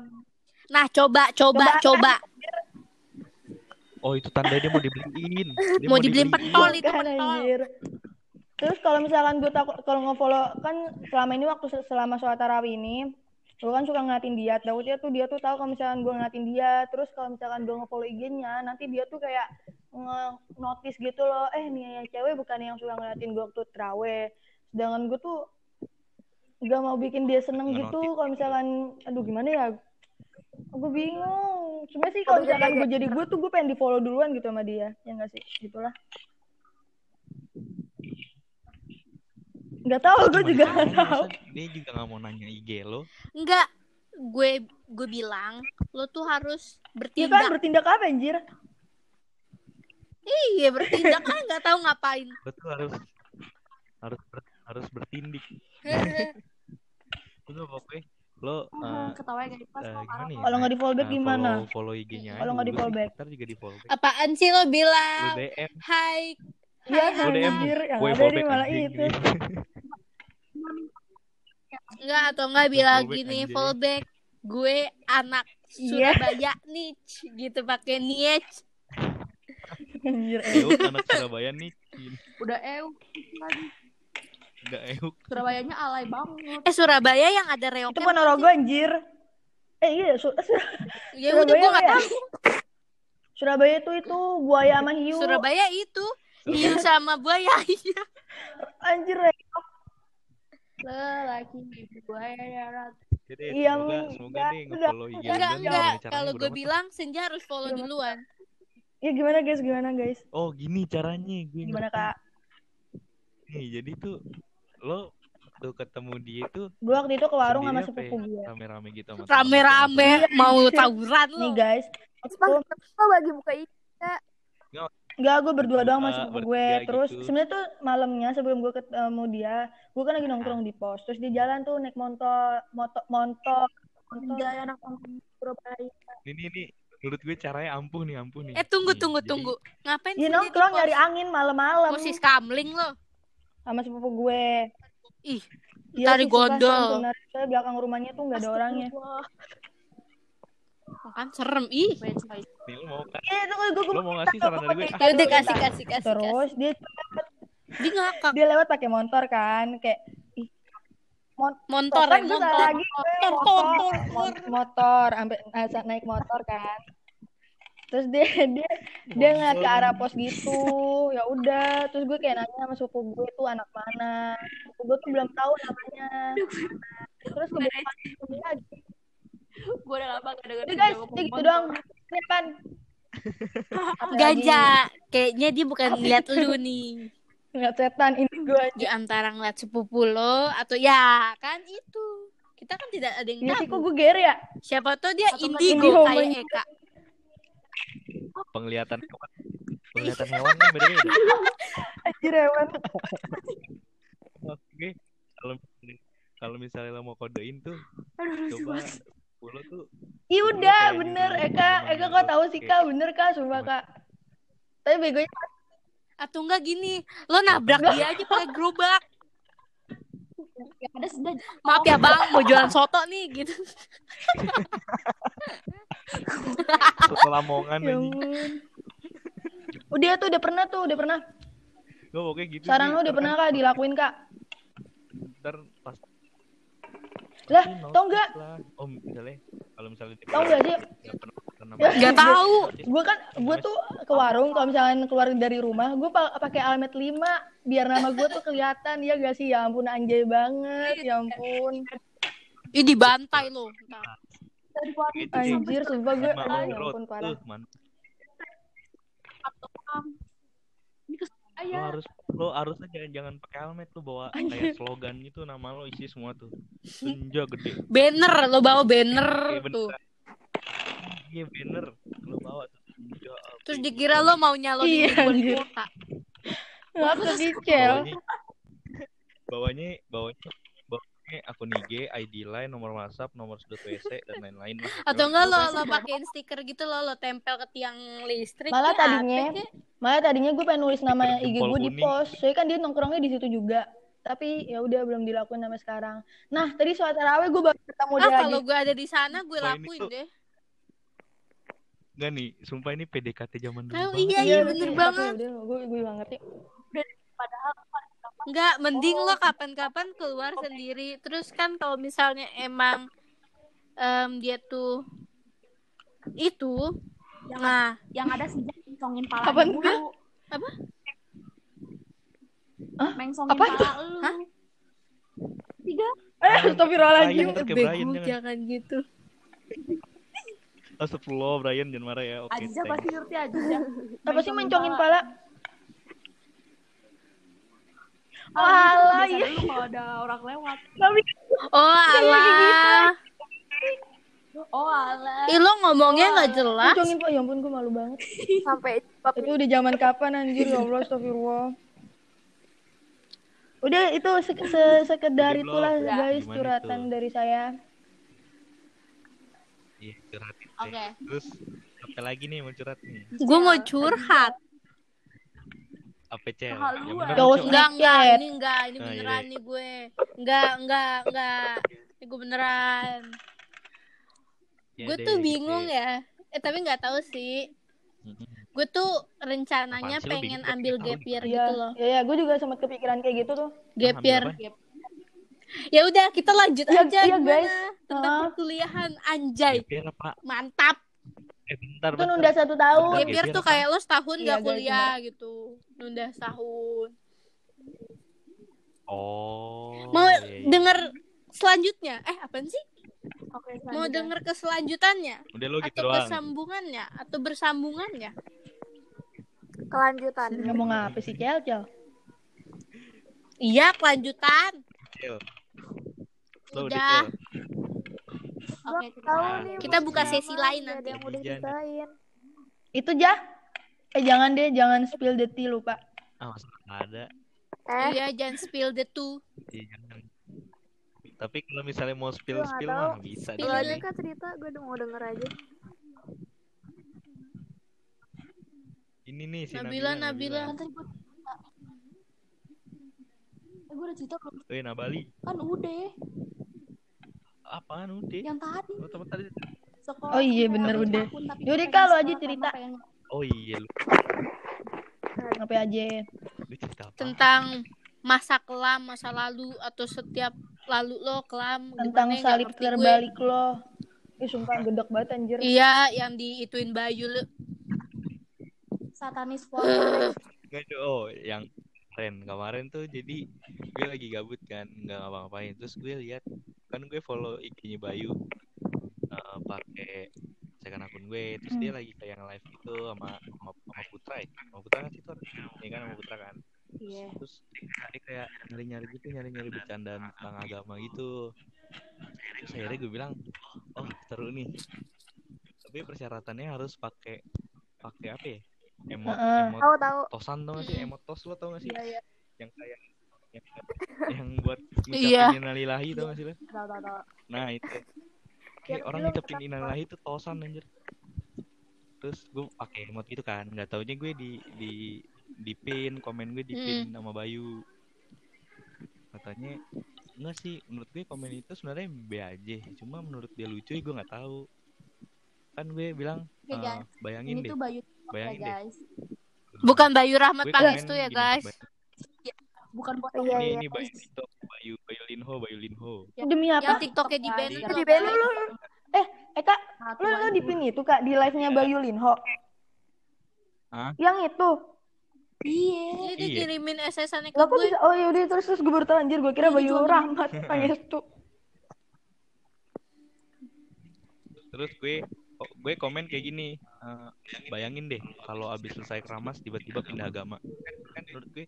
Nah coba, coba, Coba. coba. Oh, itu tanda dia mau dibeliin. Dia Mau dibeliin pentol itu pentol. anjir. Terus kalau misalkan gue takut kalau nge-follow kan selama ini waktu se- selama sholat tarawih ini gue kan suka ngeliatin dia. Takutnya tuh dia tuh tahu kalau misalkan gue ngeliatin dia. Terus kalau misalkan gue nge-follow IG-nya nanti dia tuh kayak nge-notice gitu loh eh nih yang cewek bukan yang suka ngeliatin gue waktu terawih sedangkan gue tuh gak mau bikin dia seneng gitu. kalau misalkan aduh gimana ya gue bingung cuma sih kalau misalkan gue jadi gue tuh gue pengen di follow duluan gitu sama dia ya nggak sih gitulah nggak tahu gue juga nggak tahu Dia juga gak mau nanya IG lo. Enggak, gue gue bilang lo tuh harus Iya kan bertindak. bertindak apa anjir Iya bertindak kan nggak tahu ngapain. Lo tuh harus harus harus bertindik. Itu pokoknya lo eh, Ketawa guys pas eh, mau gimana ya? Kalau nggak di follow back Eh, gimana? Follow, follow IG-nya. Kalau nggak di follow back? Ntar juga di follow back. Apaan sih lo Lo bilang? DM, Hai. Iya Hai, lo DM. anjir yang Gue ada follow di back malah itu Enggak atau enggak bilang gini follow back. Gue anak Iya. Surabaya nih gitu pakai niche. anjir anak Surabaya nih. udah euk lagi. Enggak euk. Surabayanya alay banget. Eh Surabaya yang ada reoknya. itu Ponorogo anjir eh iya Su- Su- Ya udah Surabaya gue nggak ya? tahu. Surabaya tuh itu buaya sama hiu. Surabaya itu hiu sama buaya. Iya. Anjir, Rek. Lelaki buaya darat. Jadi Iya, semoga semoga Enggak, nih enggak, nge-follow IG enggak, Enggak, Kalau gue bilang Senja harus follow duluan. Ya gimana guys, gimana guys? Oh gini caranya gue Gimana kak? Nih jadi tuh lo tuh ketemu dia tuh Gue waktu itu ke warung sama sepupu ya? gue. Rame-rame gitu sama Rame-rame mau tawuran Nih lo. guys, Pas waktu lo lagi buka ini Enggak, gue berdua doang sama Berdua, sepupu gue. bertiga Terus gitu. sebenarnya tuh malamnya sebelum gue ketemu dia, gue kan lagi nongkrong di pos. Terus dia jalan tuh naik motor, motor, motor. Enggak anak Surabaya. Ini ini menurut gue caranya ampuh nih ampuh nih. Eh tunggu Nih, tunggu tunggu. Ngapain di nongkrong nyari angin malam-malam Musis kamling lo. Sama sepupu gue. Ih, Iya, Tari gondol. sebenarnya. Soalnya belakang rumahnya tuh nggak ada orangnya. kan serem. Ih. Nih lo mau kan? Iya, tunggu gue Lo mau ngasih saran dari gue? Ah, Ya udah kasih kasih kasih. Terus dia. Dia ngakak. dia lewat pakai motor kan, kayak ih, Motor kan ya, gue salah motor. lagi gue, Motor, motor, motor. mo- motor, sampai eh, saat naik motor kan. Terus dia dia dia ngeliat ke arah pos gitu, ya udah. Terus gue kayak nanya sama sepupu gue tuh anak mana. Sepupu gue tuh belum tahu namanya. Terus ketemu lagi. Gue udah lama gak denger Udah guys, dia gitu doang. Ini kan. Lagi? Ganja. Kayaknya dia bukan ngeliat lu nih. Ngeliat setan ini gue Di antara ngeliat sepupu lo atau ya kan itu. Kita kan tidak ada yang Iya sih kok tahu. gue ger ya. Siapa tuh dia Atau indigo indigo kayak Eka. Penglihatan hewan. Penglihatan hewan kan beda-beda. Anjir hewan. Oke, kalau kalau misalnya lo mau kodein tuh, coba lo tuh Iya udah bener. Eka Eka kok tahu sih kak? Bener kak? Sumpah kak. Tapi begonya Atau enggak gini, lo nabrak dia aja pakai gerobak. Ya, ada sudah. Maaf ya bang, mau jualan soto nih gitu. soto lamongan ya udah tuh udah pernah tuh udah pernah. Gue pokoknya gitu saran lu udah pernah kak dilakuin kak? Ntar pas lah tau nggak. Oh misalnya kalau misalnya tau nggak sih? nggak pernah pernah Nggak tahu. gue kan gue tuh ke warung kalau misalnya keluar dari rumah gue pakai almet 5 biar nama gue tuh kelihatan. Ya gak sih? Ya ampun anjay banget. Ya ampun. Ih dibantai lo. Gitu anjir sumpah gue ya ampun parah Uh, man. ini Lo harus lo harusnya jangan jangan pakai helmet lo bawa kayak slogan gitu nama lo isi semua tuh. Senja gede. Banner, lo bawa banner Iya bener. tuh. Iya banner. Lo bawa tuh. Senja. Terus dikira lo mau nyalonin Iya, di kota. bawanya bawanya bawanya bawanya akun IG, ID line, nomor WhatsApp, nomor sudut WC dan lain-lain. Atau enggak lo lo pakein stiker gitu lo lo tempel ke tiang listrik. Malah ya, tadinya-? Malah tadinya gue pengen nulis nama IG gue di kuning. pos, soalnya kan dia nongkrongnya di situ juga. Tapi ya udah belum dilakuin sampai sekarang. Nah tadi sholat tarawih gue baru ketemu Ah dia lagi. kalau gue ada di sana gue Oh, lakuin tuh- deh. Enggak nih, sumpah ini PDKT zaman dulu. Tahu banget. iya iya bener tapi banget. Udah, gue gue gak ngerti. Enggak, mending lo kapan-kapan keluar sendiri. Terus kan kalau misalnya emang em, dia tuh itu nah Yang ada sejak mengsongin pala Apaan dulu. Apa? Hah? Mengsongin Apaan pala lu. Hah? Tiga. Eh, astagfirullahaladzim. Ke bego Brian, jangan. gitu. Astagfirullah, Brian jangan marah ya. Oke. Aziza thanks. pasti ngerti Aziza. Apa sih mencongin pala? Pala? Oh, Alah, biasa iya. dulu kalau ada orang lewat. Tapi Oh alah. Oh alah. Ih lo ngomongnya nggak jelas. mencongin pala, ya ampun gue malu banget. sampai Itu udah zaman kapan anjir, ya Allah, astagfirullah. Udah itu se- se- sekedar Udah belum? itulah Udah. guys curhatan tuh? dari saya. Iya, curhatin. Oke. Terus apa lagi nih mau curhat nih? Gue mau curhat. Apa cel? Cowok Cel. Enggak enggak ini enggak ini Nah, beneran iya. nih gue. Enggak enggak enggak. Ini gue beneran. Ya gue tuh gitu bingung ya. Eh tapi nggak tahu sih. Gue tuh rencananya Apaan pengen ambil gap year Iya, gitu loh. iya, iya, gue juga sempat kepikiran kayak gitu tuh. Gap year. Ya udah kita lanjut Iya, aja iya, gimana guys. tentang Ah. perkuliahan anjay. Gap year? Mantap. Eh bentar, Itu bentar. nunda satu tahun. Ya biar biar tuh kayak lo setahun Iya, gak guys, kuliah gitu. Nunda setahun. Oh. Mau iya, iya. denger selanjutnya? Eh, apaan sih? Oke, Mau denger keselanjutannya? Udah lo gitu Atau doang. kesambungannya? Atau bersambungannya? Kelanjutan. Ngomong apa sih, Cel, Cel? Iya, kelanjutan. Lo udah. Oke, kita Tahu lanjut. nih. Kita buka sesi lain nanti. Ada yang udah. Itu jah. Eh jangan deh, jangan spill the tea lupa. Ah, masa nggak ada. Eh, Iya, jangan spill the two. Iya, jangan. Tapi kalau misalnya mau Gua nggak spill-spill tahu. mah bisa Spill Iya, aja nih. kak cerita, gue udah mau denger aja. Ini nih si Nabila, Nabila. Nabila. Kan. Eh, gue udah cerita belum? Eh, Nabali. Kan udah. Apaan udah? Yang tadi. Lo temen tadi. Sekolah Oh iya, bener, udah. Yaudah, lu aja cerita. pengen- Oh iya lu. Ngapain aja? Lu cerita apa? Tentang masa kelam, masa lalu, atau setiap lalu lo kelam. Tentang gimana salib gue. terbalik lo. Ih, sumpah gedek banget anjir. Iya, yang diituin Bayu lo. Satanis ada. Oh, yang kemarin kemarin tuh jadi gue lagi gabut kan nggak ngapa-ngapain terus gue lihat kan gue follow IG-nya Bayu eh, pakai second akun gue terus dia lagi kayak yang live gitu sama sama, sama Putra ya? Sama Putra kan situ ya kan sama Putra kan? Iya. terus dia kayak nyari-nyari gitu nyari-nyari bercandaan tentang agama gitu. Terus akhirnya gue bilang oh seru nih. Tapi persyaratannya harus pakai pakai apa ya? Emot Heeh. emot Tahu tahu. tosan tau gak sih? Emot tos lo tau gak sih? Iya iya. yang kayak yang, yang buat Iya. ngucapin innalillahi tau gak sih lo? Nah itu kayak Ya, orang ngucapin innalillahi itu tosan anjir. Terus gue pakai emot gitu kan nggak taunya gue di di di pin komen gue di pin sama Bayu. Katanya enggak sih menurut gue komen itu sebenarnya B aja cuma menurut dia lucu gue nggak tahu. Kan gue bilang Oke, eh, guys. bayangin Ini deh tuh Bayu TikTok ya Bayangin deh. Bukan Bayu Rahmat Pangestu ya, guys. Bukan buat Iya, ini iya. ini Bayu TikTok Bayu Bayu Linho Bayu Linho Demi Yang apa? TikToknya di ban Guys. itu Di ban. Lu, eh, eh kak, lu, lu di pin itu kak, di live-nya Bayu Linho. Hah? Yang itu. Iya. Iya. dikirimin SS-annya ke gue. bisa, oh yaudah terus terus gue baru tahu anjir, gue kira Iya, Bayu Rahmat Pangestu. terus gue oh, gue komen kayak gini eh, bayangin deh kalau abis selesai keramas tiba-tiba pindah agama. Kan, menurut gue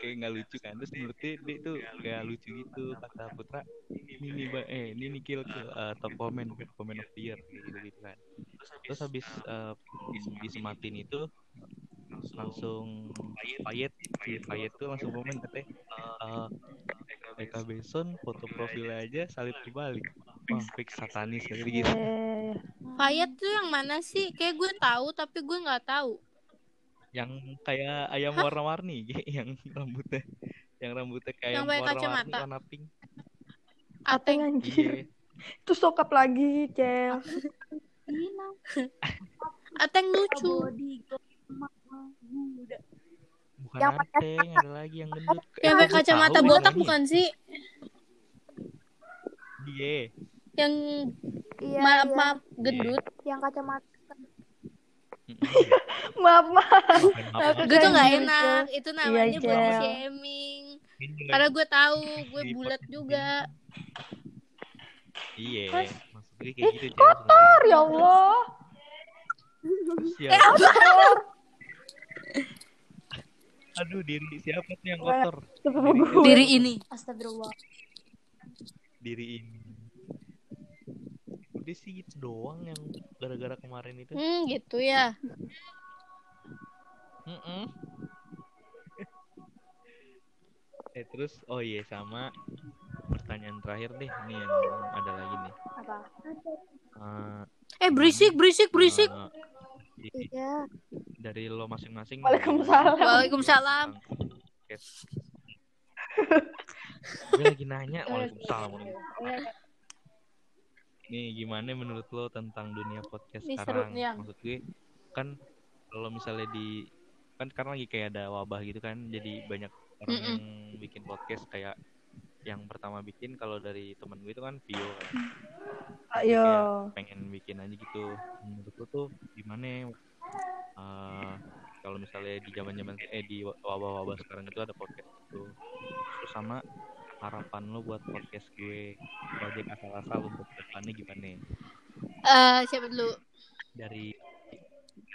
kayak nggak lucu kan? Terus menurut gue dia tuh kayak lucu gitu kata Putra ini nih eh ini nih kill kill, eh, top comment comment of the year gitu gitu kan. Terus habis eh, dis- disematin itu langsung Payet Payet tuh langsung komen katanya eh Eka Beson foto profilnya aja salib terbalik wah fix satanis kayak gitu Eh, Payet tuh yang mana sih? Kayak gue tahu tapi gue nggak tahu. yang kayak ayam warna-warni yang rambutnya yang rambutnya kayak Yang warna-warni kacamata. warna pink Ateng anjir. iya Itu sokap lagi, Cel. Ateng lucu. Bukan Yang pakai anteng ada lagi yang gendut Yang pakai kacamata botak bukan sih? dia Yang Iya, maaf iya. maaf gendut. Yang kacamata. Maaf, maaf. Gue tuh nggak Iya, enak. Itu namanya Iya, body Cel. shaming. ini juga- Karena gue tahu gue bulat juga. iya maksud gue kayak gitu Kotor ya Allah. Eh, Siap. Aduh diri siapa tuh yang kotor. Diri ini. Astagfirullah. diri ini udah sih gitu doang yang gara-gara kemarin itu Hmm, gitu ya. Mm-mm. eh terus oh iya sama pertanyaan terakhir deh nih yang ada lagi nih Apa? Eh, Eh, berisik, berisik, berisik. i- Iya. dari lo masing-masing Waalaikumsalam. Waalaikumsalam. Yes. gue lagi nanya waalaikumsalam nih gimana menurut lo tentang dunia podcast Ini sekarang serunya. maksud gue kan kalau misalnya di kan sekarang lagi kayak ada wabah gitu kan jadi banyak orang Mm-mm. yang bikin podcast kayak yang pertama bikin kalau dari temen gue itu kan Vio kan. Jadi Yo. kayak pengen bikin aja gitu. Menurut lu tuh gimana eh kalau misalnya di zaman zaman eh di wabah-wabah sekarang itu ada podcast itu. Terus sama harapan lo buat podcast gue project asal-asal untuk depannya gimana Eh, siapa dulu? dari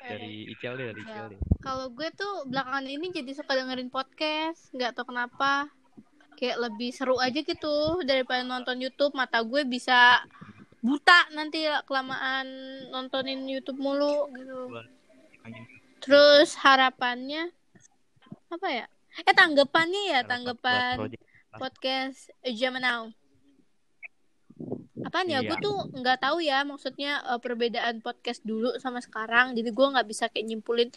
dari Icel deh dari Icel deh. Kalau gue tuh belakangan ini jadi suka dengerin podcast, nggak tahu kenapa. Kayak lebih seru aja gitu daripada nonton YouTube. Mata gue bisa buta nanti kelamaan nontonin YouTube mulu gitu. Terus harapannya apa ya? Eh tanggapannya ya, tanggapan podcast Zaman Now. Apaan ya? Iya. Gue tuh nggak tahu ya maksudnya eh, perbedaan podcast dulu sama sekarang. Jadi gue nggak bisa kayak nyimpulin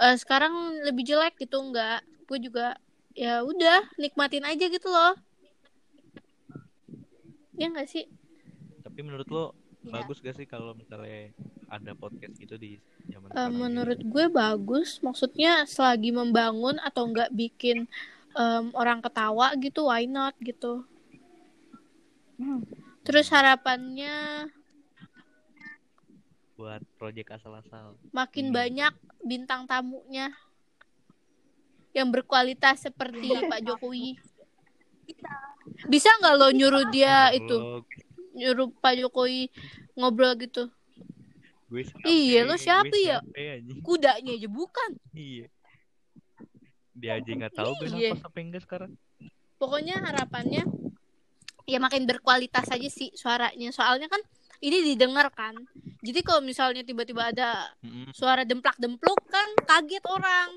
eh, sekarang lebih jelek gitu nggak. Gue juga ya udah nikmatin aja gitu loh. Ya nggak sih? tapi menurut lo Iya. bagus gak sih kalau misalnya ada podcast gitu di zaman Eh, sekarang ini? menurut gue bagus. Maksudnya selagi membangun atau nggak bikin em, orang ketawa gitu, why not gitu. Hmm. Terus harapannya buat project asal-asal makin Hmm. banyak bintang tamunya yang berkualitas seperti Pak Jokowi. Bisa nggak lo nyuruh dia Kalau itu, nyuruh Pak Jokowi ngobrol gitu? gue Iya, lo siapa ya? Kudanya aja bukan. iya dia aja nggak tahu gue Iya. apa sampai enggak sekarang Pokoknya harapannya ya makin berkualitas aja sih suaranya. Soalnya kan ini didengar kan. Jadi kalau misalnya tiba-tiba ada suara demplak-dempluk kan kaget orang.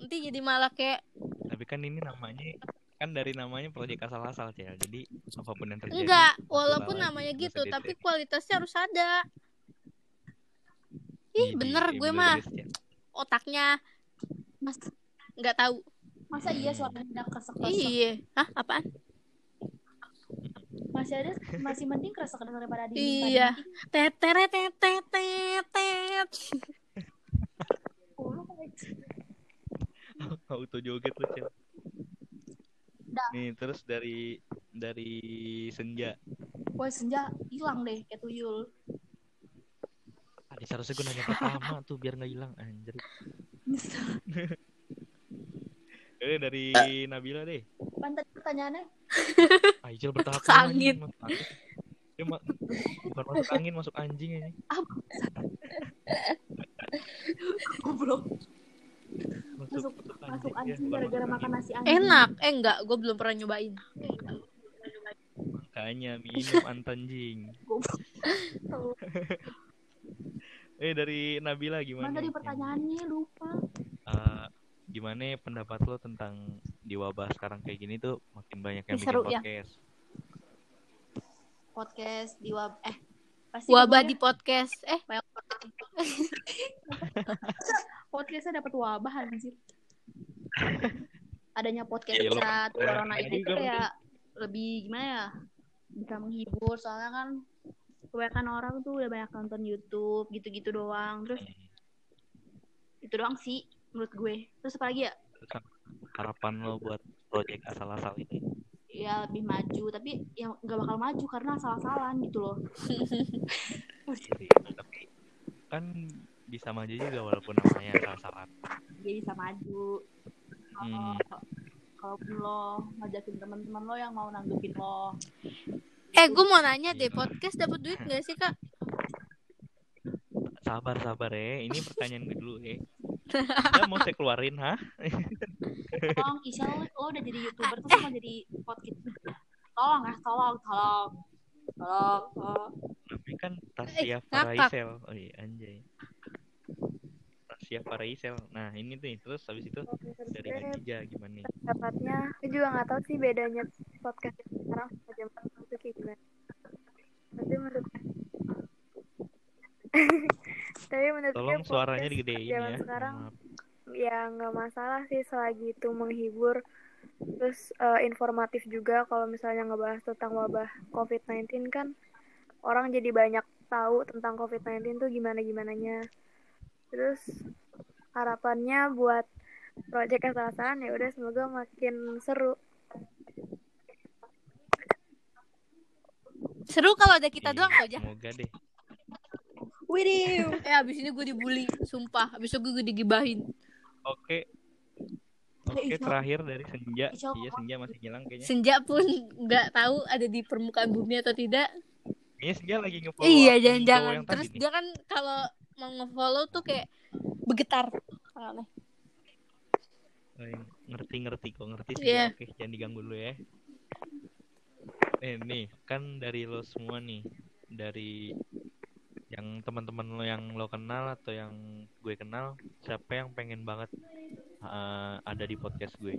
Nanti jadi malah kayak tapi kan ini namanya kan dari namanya project asal-asal cel jadi apa pun yang terjadi Enggak, walaupun namanya gitu, tapi kualitasnya harus ada. Ih, Iya, bener iya, gue mah otaknya Mas, nggak tahu. masa iya suaranya kresek kresek Iya, hah apaan? masih ada masih mending kresek daripada di Iya. Teteret tetet tetet. auto joget tuh cel nih terus dari dari senja. Wah senja hilang deh kayak tuyul. tadi seharusnya gue nanya pertama tuh biar nggak hilang anjir. Eh dari Nabila deh. Pantat pertanyaannya? Ah Ijel bertahap. Masuk angin. Dia ma- bukan masuk angin masuk anjing ini. Goblok. Masuk, Masuk- masuk masuk anjing, ya, gara-gara makan nasi anjing. Enak, eh enggak, gue belum pernah nyobain. makanya minum antanjing eh dari Nabila gimana Mana tadi nih? pertanyaannya lupa. Eh, gimana pendapat lo tentang di wabah sekarang kayak gini tuh makin banyak yang Ih, bikin seru ya. podcast Podcast di wab eh pasti Wabah pokoknya di podcast. Eh, podcastnya dapat wabah anjir. Adanya podcast Iya, lo- saat corona ini juga tuh kayak lebih gimana ya? Bisa menghibur soalnya kan kebanyakan orang tuh udah banyak nonton YouTube gitu-gitu doang. Terus itu doang sih menurut gue. Terus apa lagi ya? Harapan lo buat project asal-asal ini Ya lebih maju tapi ya nggak bakal maju karena salah-salahan gitu loh. Jadi, tapi kan bisa maju juga walaupun namanya asal-asalan Dia bisa maju. Hmm. Kalau kalaupun lo ngajakin teman-teman lo yang mau nanggepin lo eh gue mau nanya deh, podcast dapat duit gak sih kak? sabar sabar ya ini pertanyaan gue dulu ya mau saya keluarin ha tolong Isya lo, lo udah jadi youtuber terus mau jadi podcast tolong ya tolong tolong tolong, tolong. namanya kan Tasya ngakak. Faraisel oh iya anjay Tasya Faraisel nah ini tuh terus habis itu dari Adija gimana nih? pendapatnya aku juga nggak tahu sih bedanya podcast yang sekarang sama zaman tuh kayak gimana. Tapi menurut tapi menurut tolong suaranya digedein zaman ya. sekarang Maaf. ya nggak masalah sih selagi itu menghibur. Terus eh, informatif juga kalau misalnya ngebahas tentang wabah COVID-19 kan orang jadi banyak tahu tentang COVID-19 tuh gimana gimananya terus harapannya buat project asal-asalan ya udah semoga makin seru Seru kalau ada kita Iya, doang kok aja. Semoga deh. Widih. Eh abis ini gue dibully, sumpah. Abis itu gue digibahin. Oke. Oke, Eh, Ical. terakhir dari Senja. Iya, Senja masih hilang kayaknya. Senja pun nggak tahu ada di permukaan bumi atau tidak. Kayaknya Senja lagi nge-follow iya, jangan-jangan. Terus dia kan kalau mau nge-follow tuh kayak bergetar. Aneh. Oh, yang ngerti-ngerti kok ngerti sih. Iya. Oke, jangan diganggu dulu ya. Eh, nih, kan dari lo semua nih, dari yang teman-teman lo yang lo kenal atau yang gue kenal, siapa yang pengen banget eh, ada di podcast gue?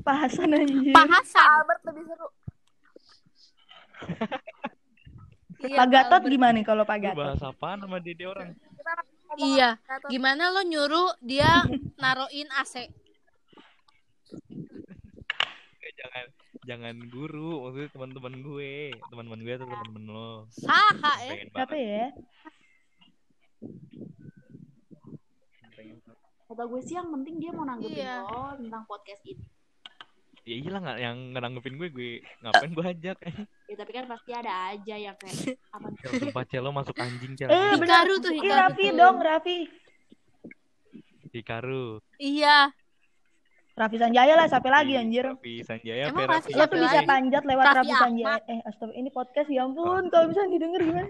Pahasan anjir. Pak Hasan. Albert lebih seru. Iya, Pak Gatot gimana nih kalau Pak Gatot? bahas apaan sama dia orang? Iya. Gimana lo nyuruh dia naruhin AC? Eh, jangan jangan guru, maksudnya teman-teman gue, teman-teman gue atau teman-teman lo. Saha eh. Banget. ya? Kata gue sih yang penting dia mau nanggepin Iya. lo tentang podcast ini. Ya iyalah nggak yang ngeranggepin gue, gue ngapain gue ajak? Ya tapi kan pasti ada aja yang kayak apa Cel, sumpah Cel, lo masuk anjing Cel. Eh, benar. Hikaru tuh Hikaru. Raffi tuh. dong, Raffi. Hikaru. Iya. Raffi Sanjaya lah, siapa lagi anjir? Raffi Sanjaya, Emang Raffi Lo tuh Siapa bisa panjat lewat Raffi Raffi Sanjaya. Eh, astaga, ini podcast ya ampun. Kalau bisa didengar gimana?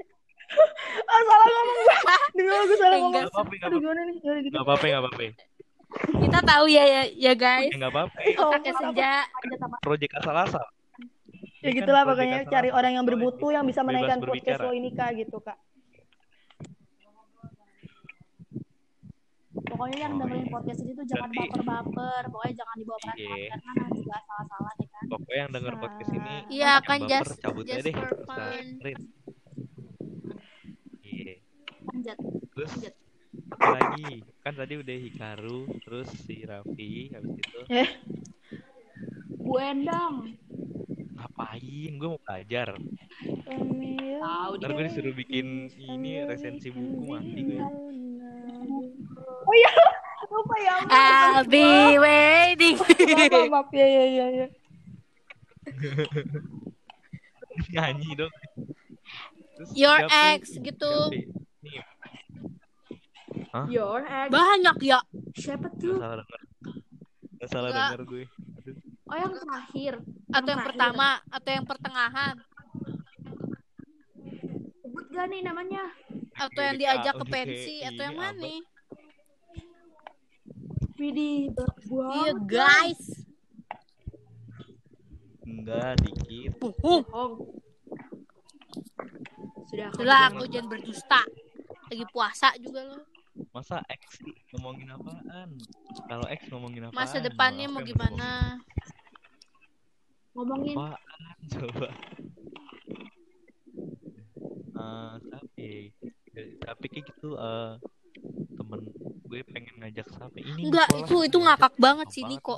ah, salah ngomong gue. Dengar gue salah Eh, ngomong. enggak Gak apa-apa, gak apa-apa. gitu. Gak apa-apa, gak apa-apa. Kita tahu ya ya, ya guys. Eh, gak apa-apa. Oh, Pakai senja. Project asal-asal. Ya Ini kan gitulah project pokoknya asal-asal. cari orang yang Boleh. bermutu yang bisa menaikkan podcast lo ini kak gitu kak. Pokoknya yang Oh, dengerin iya. podcast ini tuh jangan Berarti- baper-baper. Pokoknya jangan dibawa perasaan Iya. karena nanti juga salah-salah ya kan. Pokoknya yang denger podcast ini Iya, yang kan baper, just cabut aja just deh. for fun. dengerin. Iya. Lanjut. Terus Lanjut. lagi? Kan tadi udah Hikaru, terus si Raffi, habis itu Bu Endang. ngapain? Gue mau belajar. Tahu Ntar gue disuruh bikin ini resensi buku mati gue. Oh iya, lupa ya. I'll be waiting. Maaf. Ya, ya, ya, ya. Nyanyi dong. Terus Your ex gitu. Nih, Your ex. Banyak ya. Siapa gak tuh? salah denger. Gak salah Enggak. denger gue. Aduh. Oh yang terakhir. Atau yang terakhir. pertama, atau yang pertengahan, Sebut gak nih namanya? atau yang diajak kayak- ke udah kayak pensi, atau yang ini, mana? Albert. Widih. Iya guys. Enggak, dikit. Bohong. Bohong. Sudah. Sudah, aku jangan berdusta. Lagi puasa juga lo. Masa X ngomongin apaan? Kalau X ngomongin apaan? Masa depannya mau yang gimana? Ngomongin Apaan coba? Eh, tapi tapi kayak gitu eh temen gue pengen ngajak sampai ini Enggak, itu itu ngajak. ngakak banget sih Niko.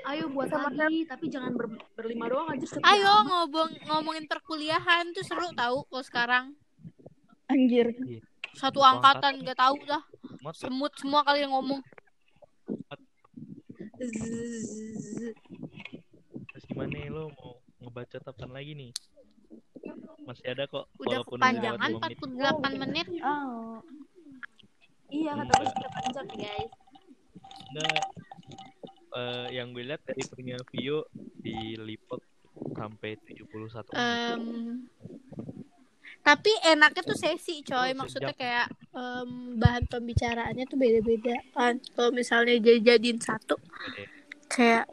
ayo buat lagi, tapi jangan ber- berlima doang aja Ayo amat. ngomong ngomongin perkuliahan tuh seru tahu kalau sekarang. Anjir. Satu Satu angkatan nggak tahu dah. Semut semua kali yang ngomong. Terus gimana nih, lo mau ngebaca apaan lagi nih? Masih ada kok. Udah walaupun kepanjangan lewat lima menit. 48 menit. Oh. Iya kata gue sudah panjang guys. Enggak. Eh, yang gue lihat dari punya Vio diliput sampai 71 menit. Em, tapi enaknya tuh sesi coy maksudnya kayak em, bahan pembicaraannya tuh beda-beda kan kalau misalnya jadi jadiin satu Oke. kayak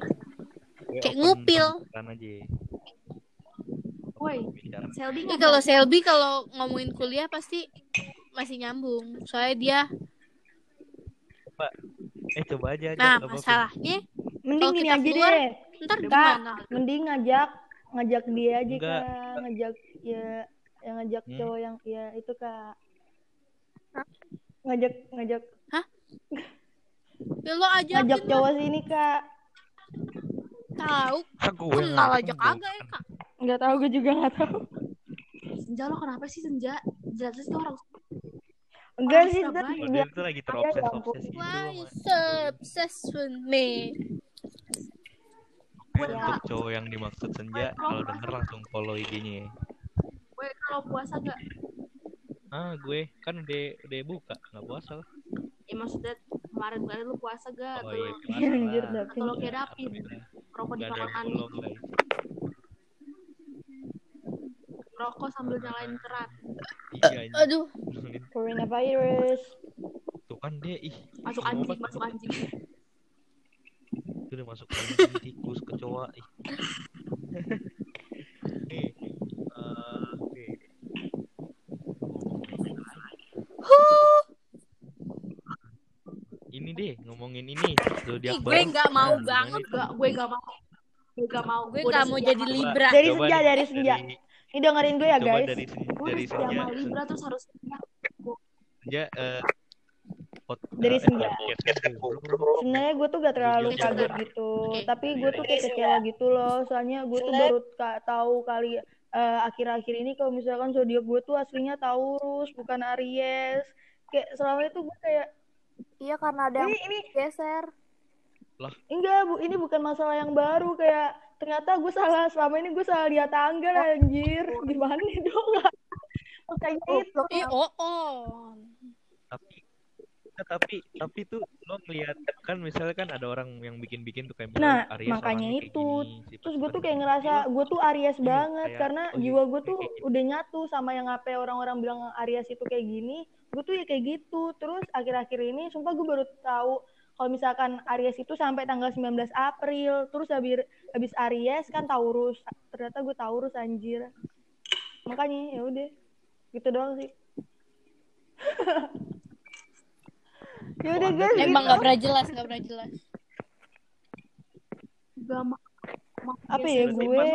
kayak ngupil. Woi. Selby kalau? Selby kalau ngomongin kuliah pasti masih nyambung soalnya dia Eh coba aja nah masalahnya Mending gini kita aja keluar, deh. ntar gimana mending ngajak ngajak dia aja Enggak. kak, ngajak ya yang ngajak Hmm. cowok yang ya itu kak. Ngajak ngajak ya lo aja ngajak cowok sini kak. tahu Aku kenal aja kagak ya kak Nggak tahu gue juga nggak tahu. Senja lo kenapa sih Senja? Jelas sih orang Enggak sih. Dad. Dia tuh lagi terobses obses gitu why so obsessed with me untuk cowok yang dimaksud senja kalau denger langsung follow IG-nya ya. Gue kalau puasa gak? Ah, gue kan udah udah buka, nggak puasa lah. Ya maksudnya kemarin kemarin lu puasa gak? Oh Atau iya, puasa Anjir, atau lo kayak David Alhamdulillah. rokok follow guys. rokok sambil nyalain keran Iya. Aduh, Coronavirus. Tuh kan dia ih masuk anjing masuk anjing Itu udah masuk anjing, tikus, kecoa. Ih. Nih, eh, oke. Ini deh ngomongin ini zodiak Ih, gue nggak mau Nah, banget. gak gue gak mau gue gak mau gue nggak mau jadi libra. Dari Coba senja, dari senja. dari- Ini dengerin gue ya guys. dari dari udah setia senja sama libra terus harus senja eh, pot- Dari eh, senja. Sebenarnya gue tuh gak terlalu kaget gitu, tapi gue tuh kayak kecewa gitu loh. Soalnya gue tuh baru tahu kali eh, akhir-akhir ini kalau misalkan zodiak gue tuh aslinya Taurus bukan Aries. Kayak selama itu gue kayak Iya karena ada yang ini ini. geser. enggak bu ini bukan masalah yang baru kayak ternyata gue salah selama ini gue salah lihat tanggal anjir. Gimana dong? Kayak gitu. Eh, oh, oh. tapi tapi tapi tuh lo ngeliat kan misalnya kan ada orang yang bikin-bikin tuh kayak Nah, Aries makanya itu. gini, terus gue tuh kayak gini. ngerasa gue tuh Aries banget kayak, karena oh iya, jiwa gue tuh gitu. udah nyatu sama yang apa orang-orang bilang Aries itu kayak gini gue tuh ya kayak gitu terus akhir-akhir ini sumpah gue baru tahu kalau misalkan Aries itu sampai tanggal 19 April terus habis habis Aries kan Taurus ternyata gue Taurus anjir makanya ya udah gitu doang sih ya udah guys Emang gitu. nggak pernah jelas, nggak pernah jelas. gak apa ya gue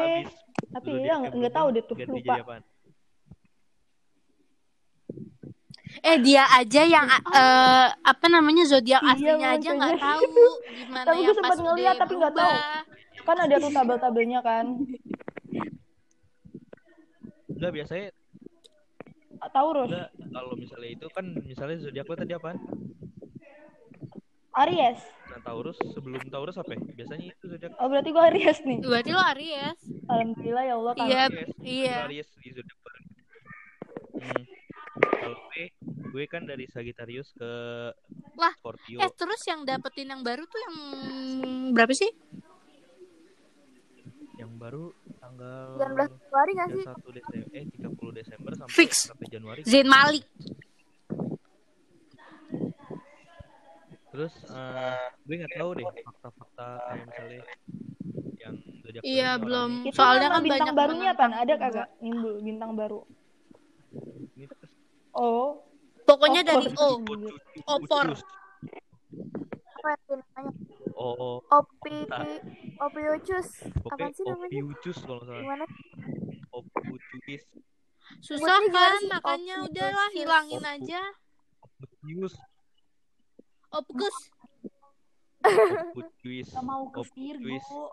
tapi ya nggak berubah, tahu deh tuh lupa? Eh dia aja yang eh, apa namanya zodiak Iya, aslinya aja nggak tahu gimana Tapi gue yang sempet pas ngeliat, udah tapi nggak tahu. kan ada tuh tabel-tabelnya kan Enggak biasanya Taurus enggak kalau misalnya itu kan misalnya zodiak lo tadi apaan? Aries Nah, Taurus sebelum Taurus apa ya? Biasanya itu zodiak oh berarti gue Aries nih Berarti lo Aries. alhamdulillah ya Allah kan Iya, Aries. iya. Aries di zodiak baru. Hmm. Kalau gue, gue kan dari Sagittarius ke Lah, Scorpio. Eh terus yang dapetin yang baru tuh yang berapa sih? Yang baru tanggal 19 Februari nggak sih? 31 Desember eh 30 Desember sampai Fix. sampai Januari. Zain Malik. Terus eh, gue nggak tahu deh fakta-fakta kayak misalnya yang zodiak Iya, belum. itu Soalnya kan bintang banyak barunya apa menentang ada kagak nimbul bintang baru oh Pokoknya Opor. dari O. Ucus, Opor. Apa ya namanya? Oh, Opi. Opi Ucus. pokoknya Apaan sih namanya? Opiucus kalau nggak salah. Gimana? Opiucus. Susah kan, makanya udahlah hilangin aja. Opius. Opus. Opius. gak mau ke Opus. Virgo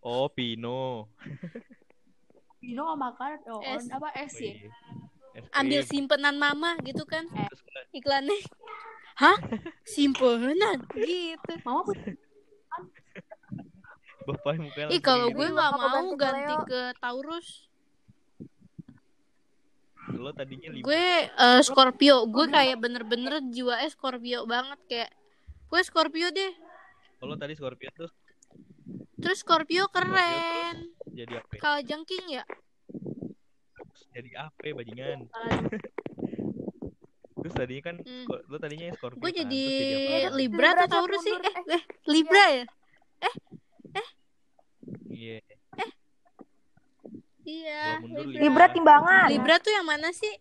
Oh, Pino. Vino gak makan oh, Es. apa Oh, ya iya. Es Ambil simpenan mama gitu kan kan, iklannya. Hah? Simpenan gitu. mama aku Bapak mukanya Ih kalau gue nggak mau ganti ke Taurus. Lo tadinya Libra. Gue eh, Scorpio. Gue kayak bener-bener jiwa Scorpio banget kayak. Gue Scorpio deh. Kalau tadi Scorpio tuh Terus Scorpio keren. jadi apa? ya? Kalau jengking ya. Jadi apa bajingan? Terus tadinya kan Hmm. Lo tadinya Scorpio. Gue kan? jadi jadi apa? Iya, Libra atau Taurus sih? Eh, Eh, eh Libra ya? Iya. Iya. Kalau mundur Libra. Libra timbangan Libra tuh yang mana sih?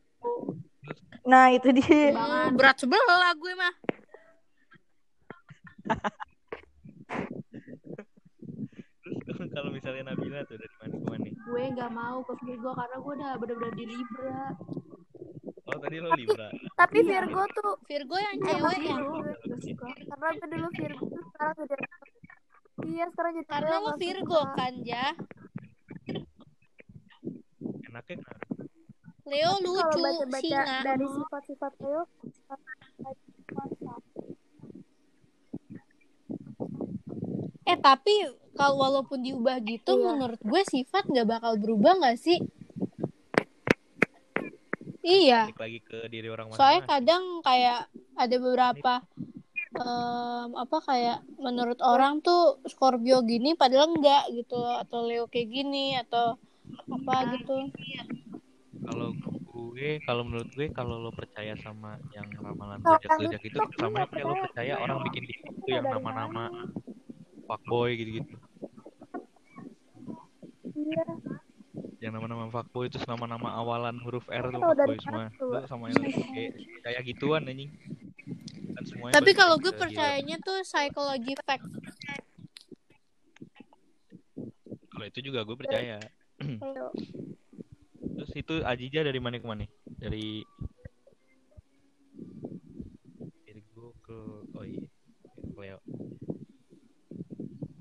nah itu dia Hmm, berat sebelah gue mah. Terus kalau- misalnya Nabila tuh dari mana ke mana? gue gak mau ke Virgo karena gue udah bener-bener di Libra Oh tadi lo Libra. Tapi Iya. Virgo tuh Virgo yang Gue cewek ya. Karena gue dulu Virgo tuh sekarang jadi Iya sekarang jadi Karena lo nggak Virgo suka. kan, Ja. Enaknya kenapa? Leo Kalau lucu, singa. dari sifat-sifat Leo. Eh tapi kalau walaupun diubah gitu Iya. menurut gue sifat nggak bakal berubah nggak sih iya balik lagi ke diri orang soalnya masing-masing kadang kayak ada beberapa em, apa kayak menurut orang tuh Scorpio gini padahal enggak gitu atau Leo kayak gini atau apa gitu? Kalau gue kalau menurut gue kalau lo percaya sama yang ramalan zodiak zodiak itu TikTok sama kayak lo percaya orang bikin TikTok itu yang nama-nama fuckboy gitu-gitu. Iya. yang nama-nama fuckboy terus nama-nama awalan huruf R tuh fuckboy semua. lo sama yang kayak kayak gituan anjing. Kan semuanya tapi kalau gue percayanya tuh psychology fact. Kalau itu juga gue percaya. Terus itu Ajija dari mana ke mana dari dari gue ke oh iya Leo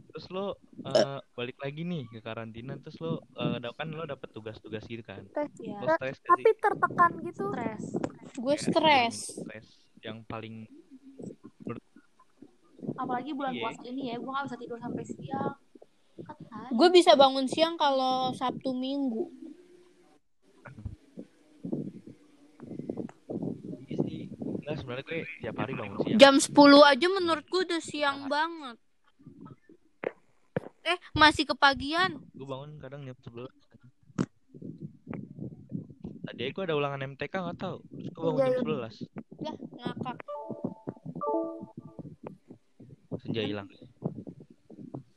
terus lo eh, balik lagi nih ke karantina terus lo eh, da- kan lo dapet tugas-tugas gitu kan Tes. ya lo stres Tapi tertekan gitu. stres gue Kayak stres yang stres yang paling apalagi bulan Iya. puasa ini ya gue gak bisa tidur sampai siang. Gue bisa bangun siang kalau Sabtu Minggu. Iya enggak sebenarnya gue tiap hari bangun siang. Jam 10 aja menurut gue udah siang banget. Eh masih kepagian. Gue bangun kadang jam 11 tadi gue ada ulangan MTK nggak tahu. Terus gue bangun Iya, jam iya. 11 lah ngakak. Senja hilang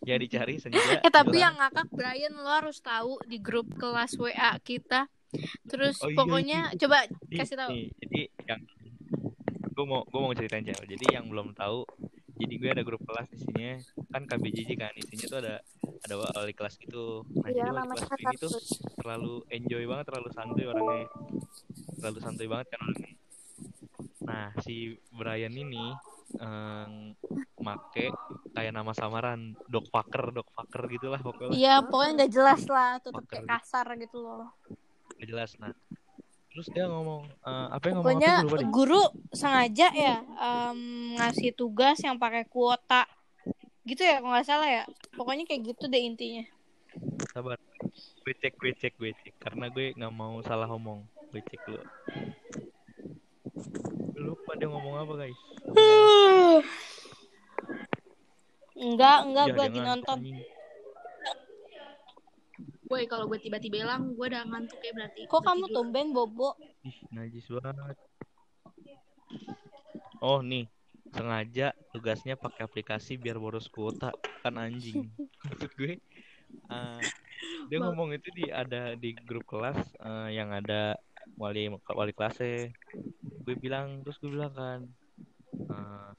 ya dicari senja eh tapi hilang. yang ngakak Brian lo harus tahu di grup kelas WA kita. Terus Oh iya, pokoknya coba Nih, kasih tahu. nih, jadi yang gue mau gue mau ceritain cewek jadi yang belum tahu jadi gue ada grup kelas isinya kan KBJJ kan. Isinya tuh ada ada wali kelas gitu. Nah Iya, jadi wali namanya kelas ini tuh terlalu enjoy banget terlalu santuy orangnya. Terlalu santuy banget kan orangnya. Nah si Brian ini em, make kayak nama samaran dog fucker dog fucker gitulah pokoknya. Iya pokoknya nggak jelas lah Fucker kayak kasar gitu loh. Nggak jelas nah. Terus dia ngomong eh, apa yang ngomong? Pokoknya lupa deh guru sengaja ya em, ngasih tugas yang pakai kuota. Gitu ya kalau nggak salah ya. Pokoknya kayak gitu deh intinya. Sabar. Gue cek gue cek gue cek. Karena gue nggak mau salah ngomong. Gue cek dulu. Gue lupa dia ngomong apa guys enggak enggak Ya, gue lagi nonton. Woi, kalau gue tiba-tiba hilang, gue udah ngantuk ya berarti. kok kamu tidur. tumben bobo ih najis banget oh nih sengaja tugasnya pakai aplikasi biar boros kuota kan anjing maksud gue eh, dia Bang. ngomong itu di ada di grup kelas eh, yang ada wali wali kelasnya gue bilang terus gue bilang kan eh,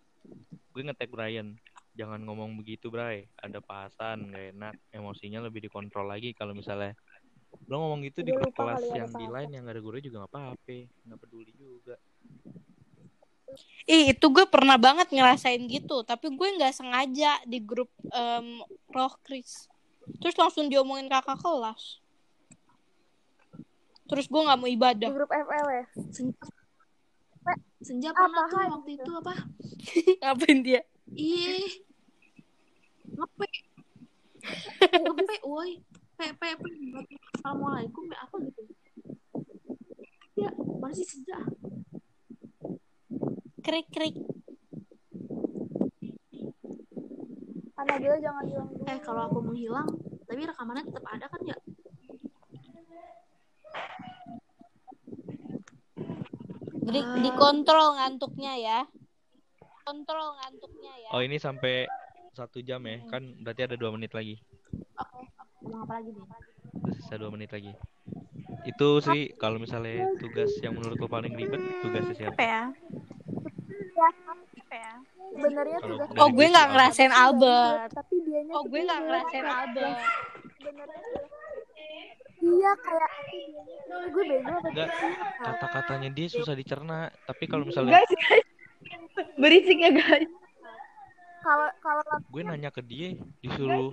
gue ngetek Brian jangan ngomong begitu Bray ada pasan gak enak emosinya lebih dikontrol lagi kalau misalnya lo ngomong gitu di grup kelas yang di lain yang gak ada guru juga nggak apa-apa nggak peduli juga Ih, itu gue pernah banget ngerasain gitu, tapi gue nggak sengaja di grup em, Roh Kris. Terus langsung diomongin kakak kelas. Terus gue nggak mau Di ibadah. grup FL ya. Senja, Senja Apa pernah tuh waktu itu? itu apa? Ngapain dia? Iya. Ngepe. Ngepe, woi. Pe, pe, pe. Assalamualaikum, ya apa gitu. Ya, mana sih Senja? Krik krik. Anabila jangan hilang dulu. Eh, kalau aku menghilang, tapi rekamannya tetap ada kan ya? Di, dikontrol ngantuknya ya. Kontrol ngantuknya ya. oh ini sampai satu jam ya kan berarti ada dua menit lagi Ngomong apa lagi nih? Sisa dua menit lagi itu sih kalau misalnya tugas yang menurut lo paling ribet tugasnya siapa Apa ya? Ya, Apa ya? sebenarnya tugas Oh, gue gue nggak ngerasain Albert, tapi dianya Oh, gue nggak ngerasain Albert. Iya kayak gue bego apa kata-katanya dia susah dicerna tapi kalau misalnya Guys, guys. Berisik ya guys. Kalau kalau gue nanya ke dia disuruh.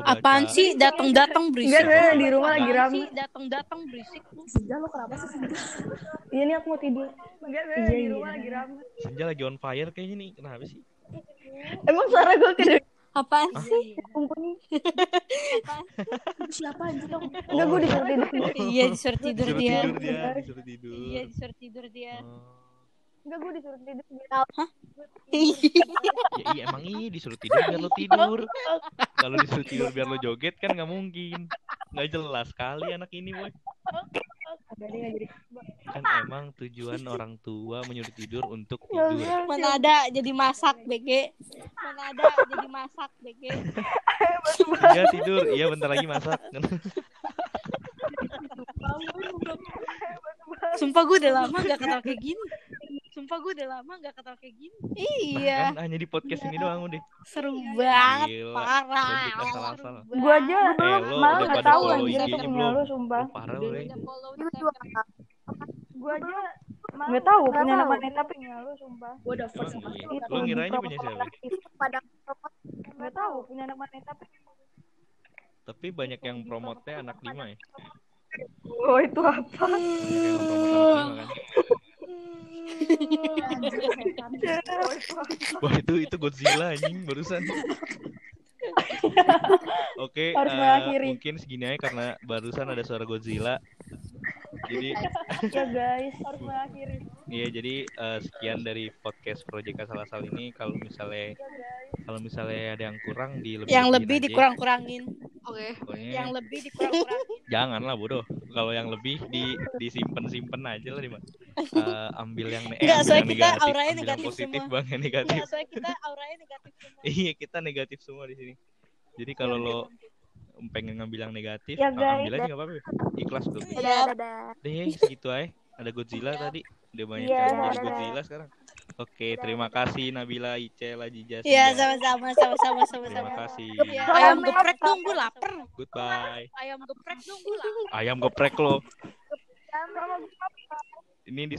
Apaan sih datang-datang berisik? Enggak, di rumah lagi Apaan rame. sih datang-datang berisik? Senja lo kenapa sih Senja? Iya nih aku mau tidur. Enggak, saya Iya, di iya. rumah lagi rame. Senja lagi on fire kayaknya nih kenapa sih Emang suara gue kedengeran? Apaan Iya, sih? iya. Itu siapa anjir dong? Enggak, gue disuruh tidur. Iya disuruh tidur dia. Iya disuruh tidur dia. Enggak, gue disuruh tidur. Ya iya emang iya disuruh tidur biar lo tidur. Kalau disuruh tidur biar lo joget kan nggak mungkin. Nggak jelas sekali anak ini, boy. Kan emang tujuan orang tua menyuruh tidur untuk Ya tidur. udah, Mana ada jadi masak BG. Mana ada jadi masak BG. Iya tidur, iya bentar lagi masak. Sumpah gue udah lama gak ketawa kayak gini. Sumpah gue udah lama gak ketawa kayak gini. Iya, Kan hanya di podcast ini doang udah. seru banget, Gila. parah. Asal-asal. Gue aja Eh, lo malah udah nggak pada tahu follow anjir belum? lu sumpah. Lo parah. Lu juga Gue aja nggak tahu Nggak punya tahu. maneta punya lu sumpah. Gue udah first iya. Itu Lo ngiranya punya siapa? pada Nggak tahu punya anak maneta. Tapi banyak yang promotnya anak lima ya. Oh itu apa? Banyak yang promot anak lima kan. Wah itu itu Godzilla anjing barusan. Oke, Harus eh, mengakhiri. mungkin segini aja karena barusan ada suara Godzilla. Jadi Ya guys harus mengakhiri. Iya, jadi eh, sekian dari podcast Project Asal-asal ini. Kalau misalnya kalau misalnya ada yang kurang di lebih Yang lebih dikurang-kurangin. Oke. Pokoknya Yang lebih dikurang-kurangin. jangan lah bodoh. Kalau yang lebih di disimpan-simpan aja lah di mana. Eh, ambil yang eh, Enggak, ambil soalnya yang kita negatif, auranya ambil yang negatif positif semua. bang yang negatif. Iya, soalnya kita auranya negatif semua. Iya, kita negatif semua di sini. Jadi kalau lo pengen ngambil yang negatif, Ya, guys. ambil aja nggak apa-apa. Ikhlas tuh. dadah dadah. Deh, segitu aja. Ada Godzilla tadi. Udah banyak Iya, yang jadi dadah. Godzilla sekarang. Oke, terima kasih Nabila, Ice, Lajija, Iya, sama-sama, sama-sama, sama-sama. Terima kasih. Iya, ayam geprek dong, gue lapar. Goodbye. Ayam geprek dong, gue lapar. Ayam geprek lo. Ini di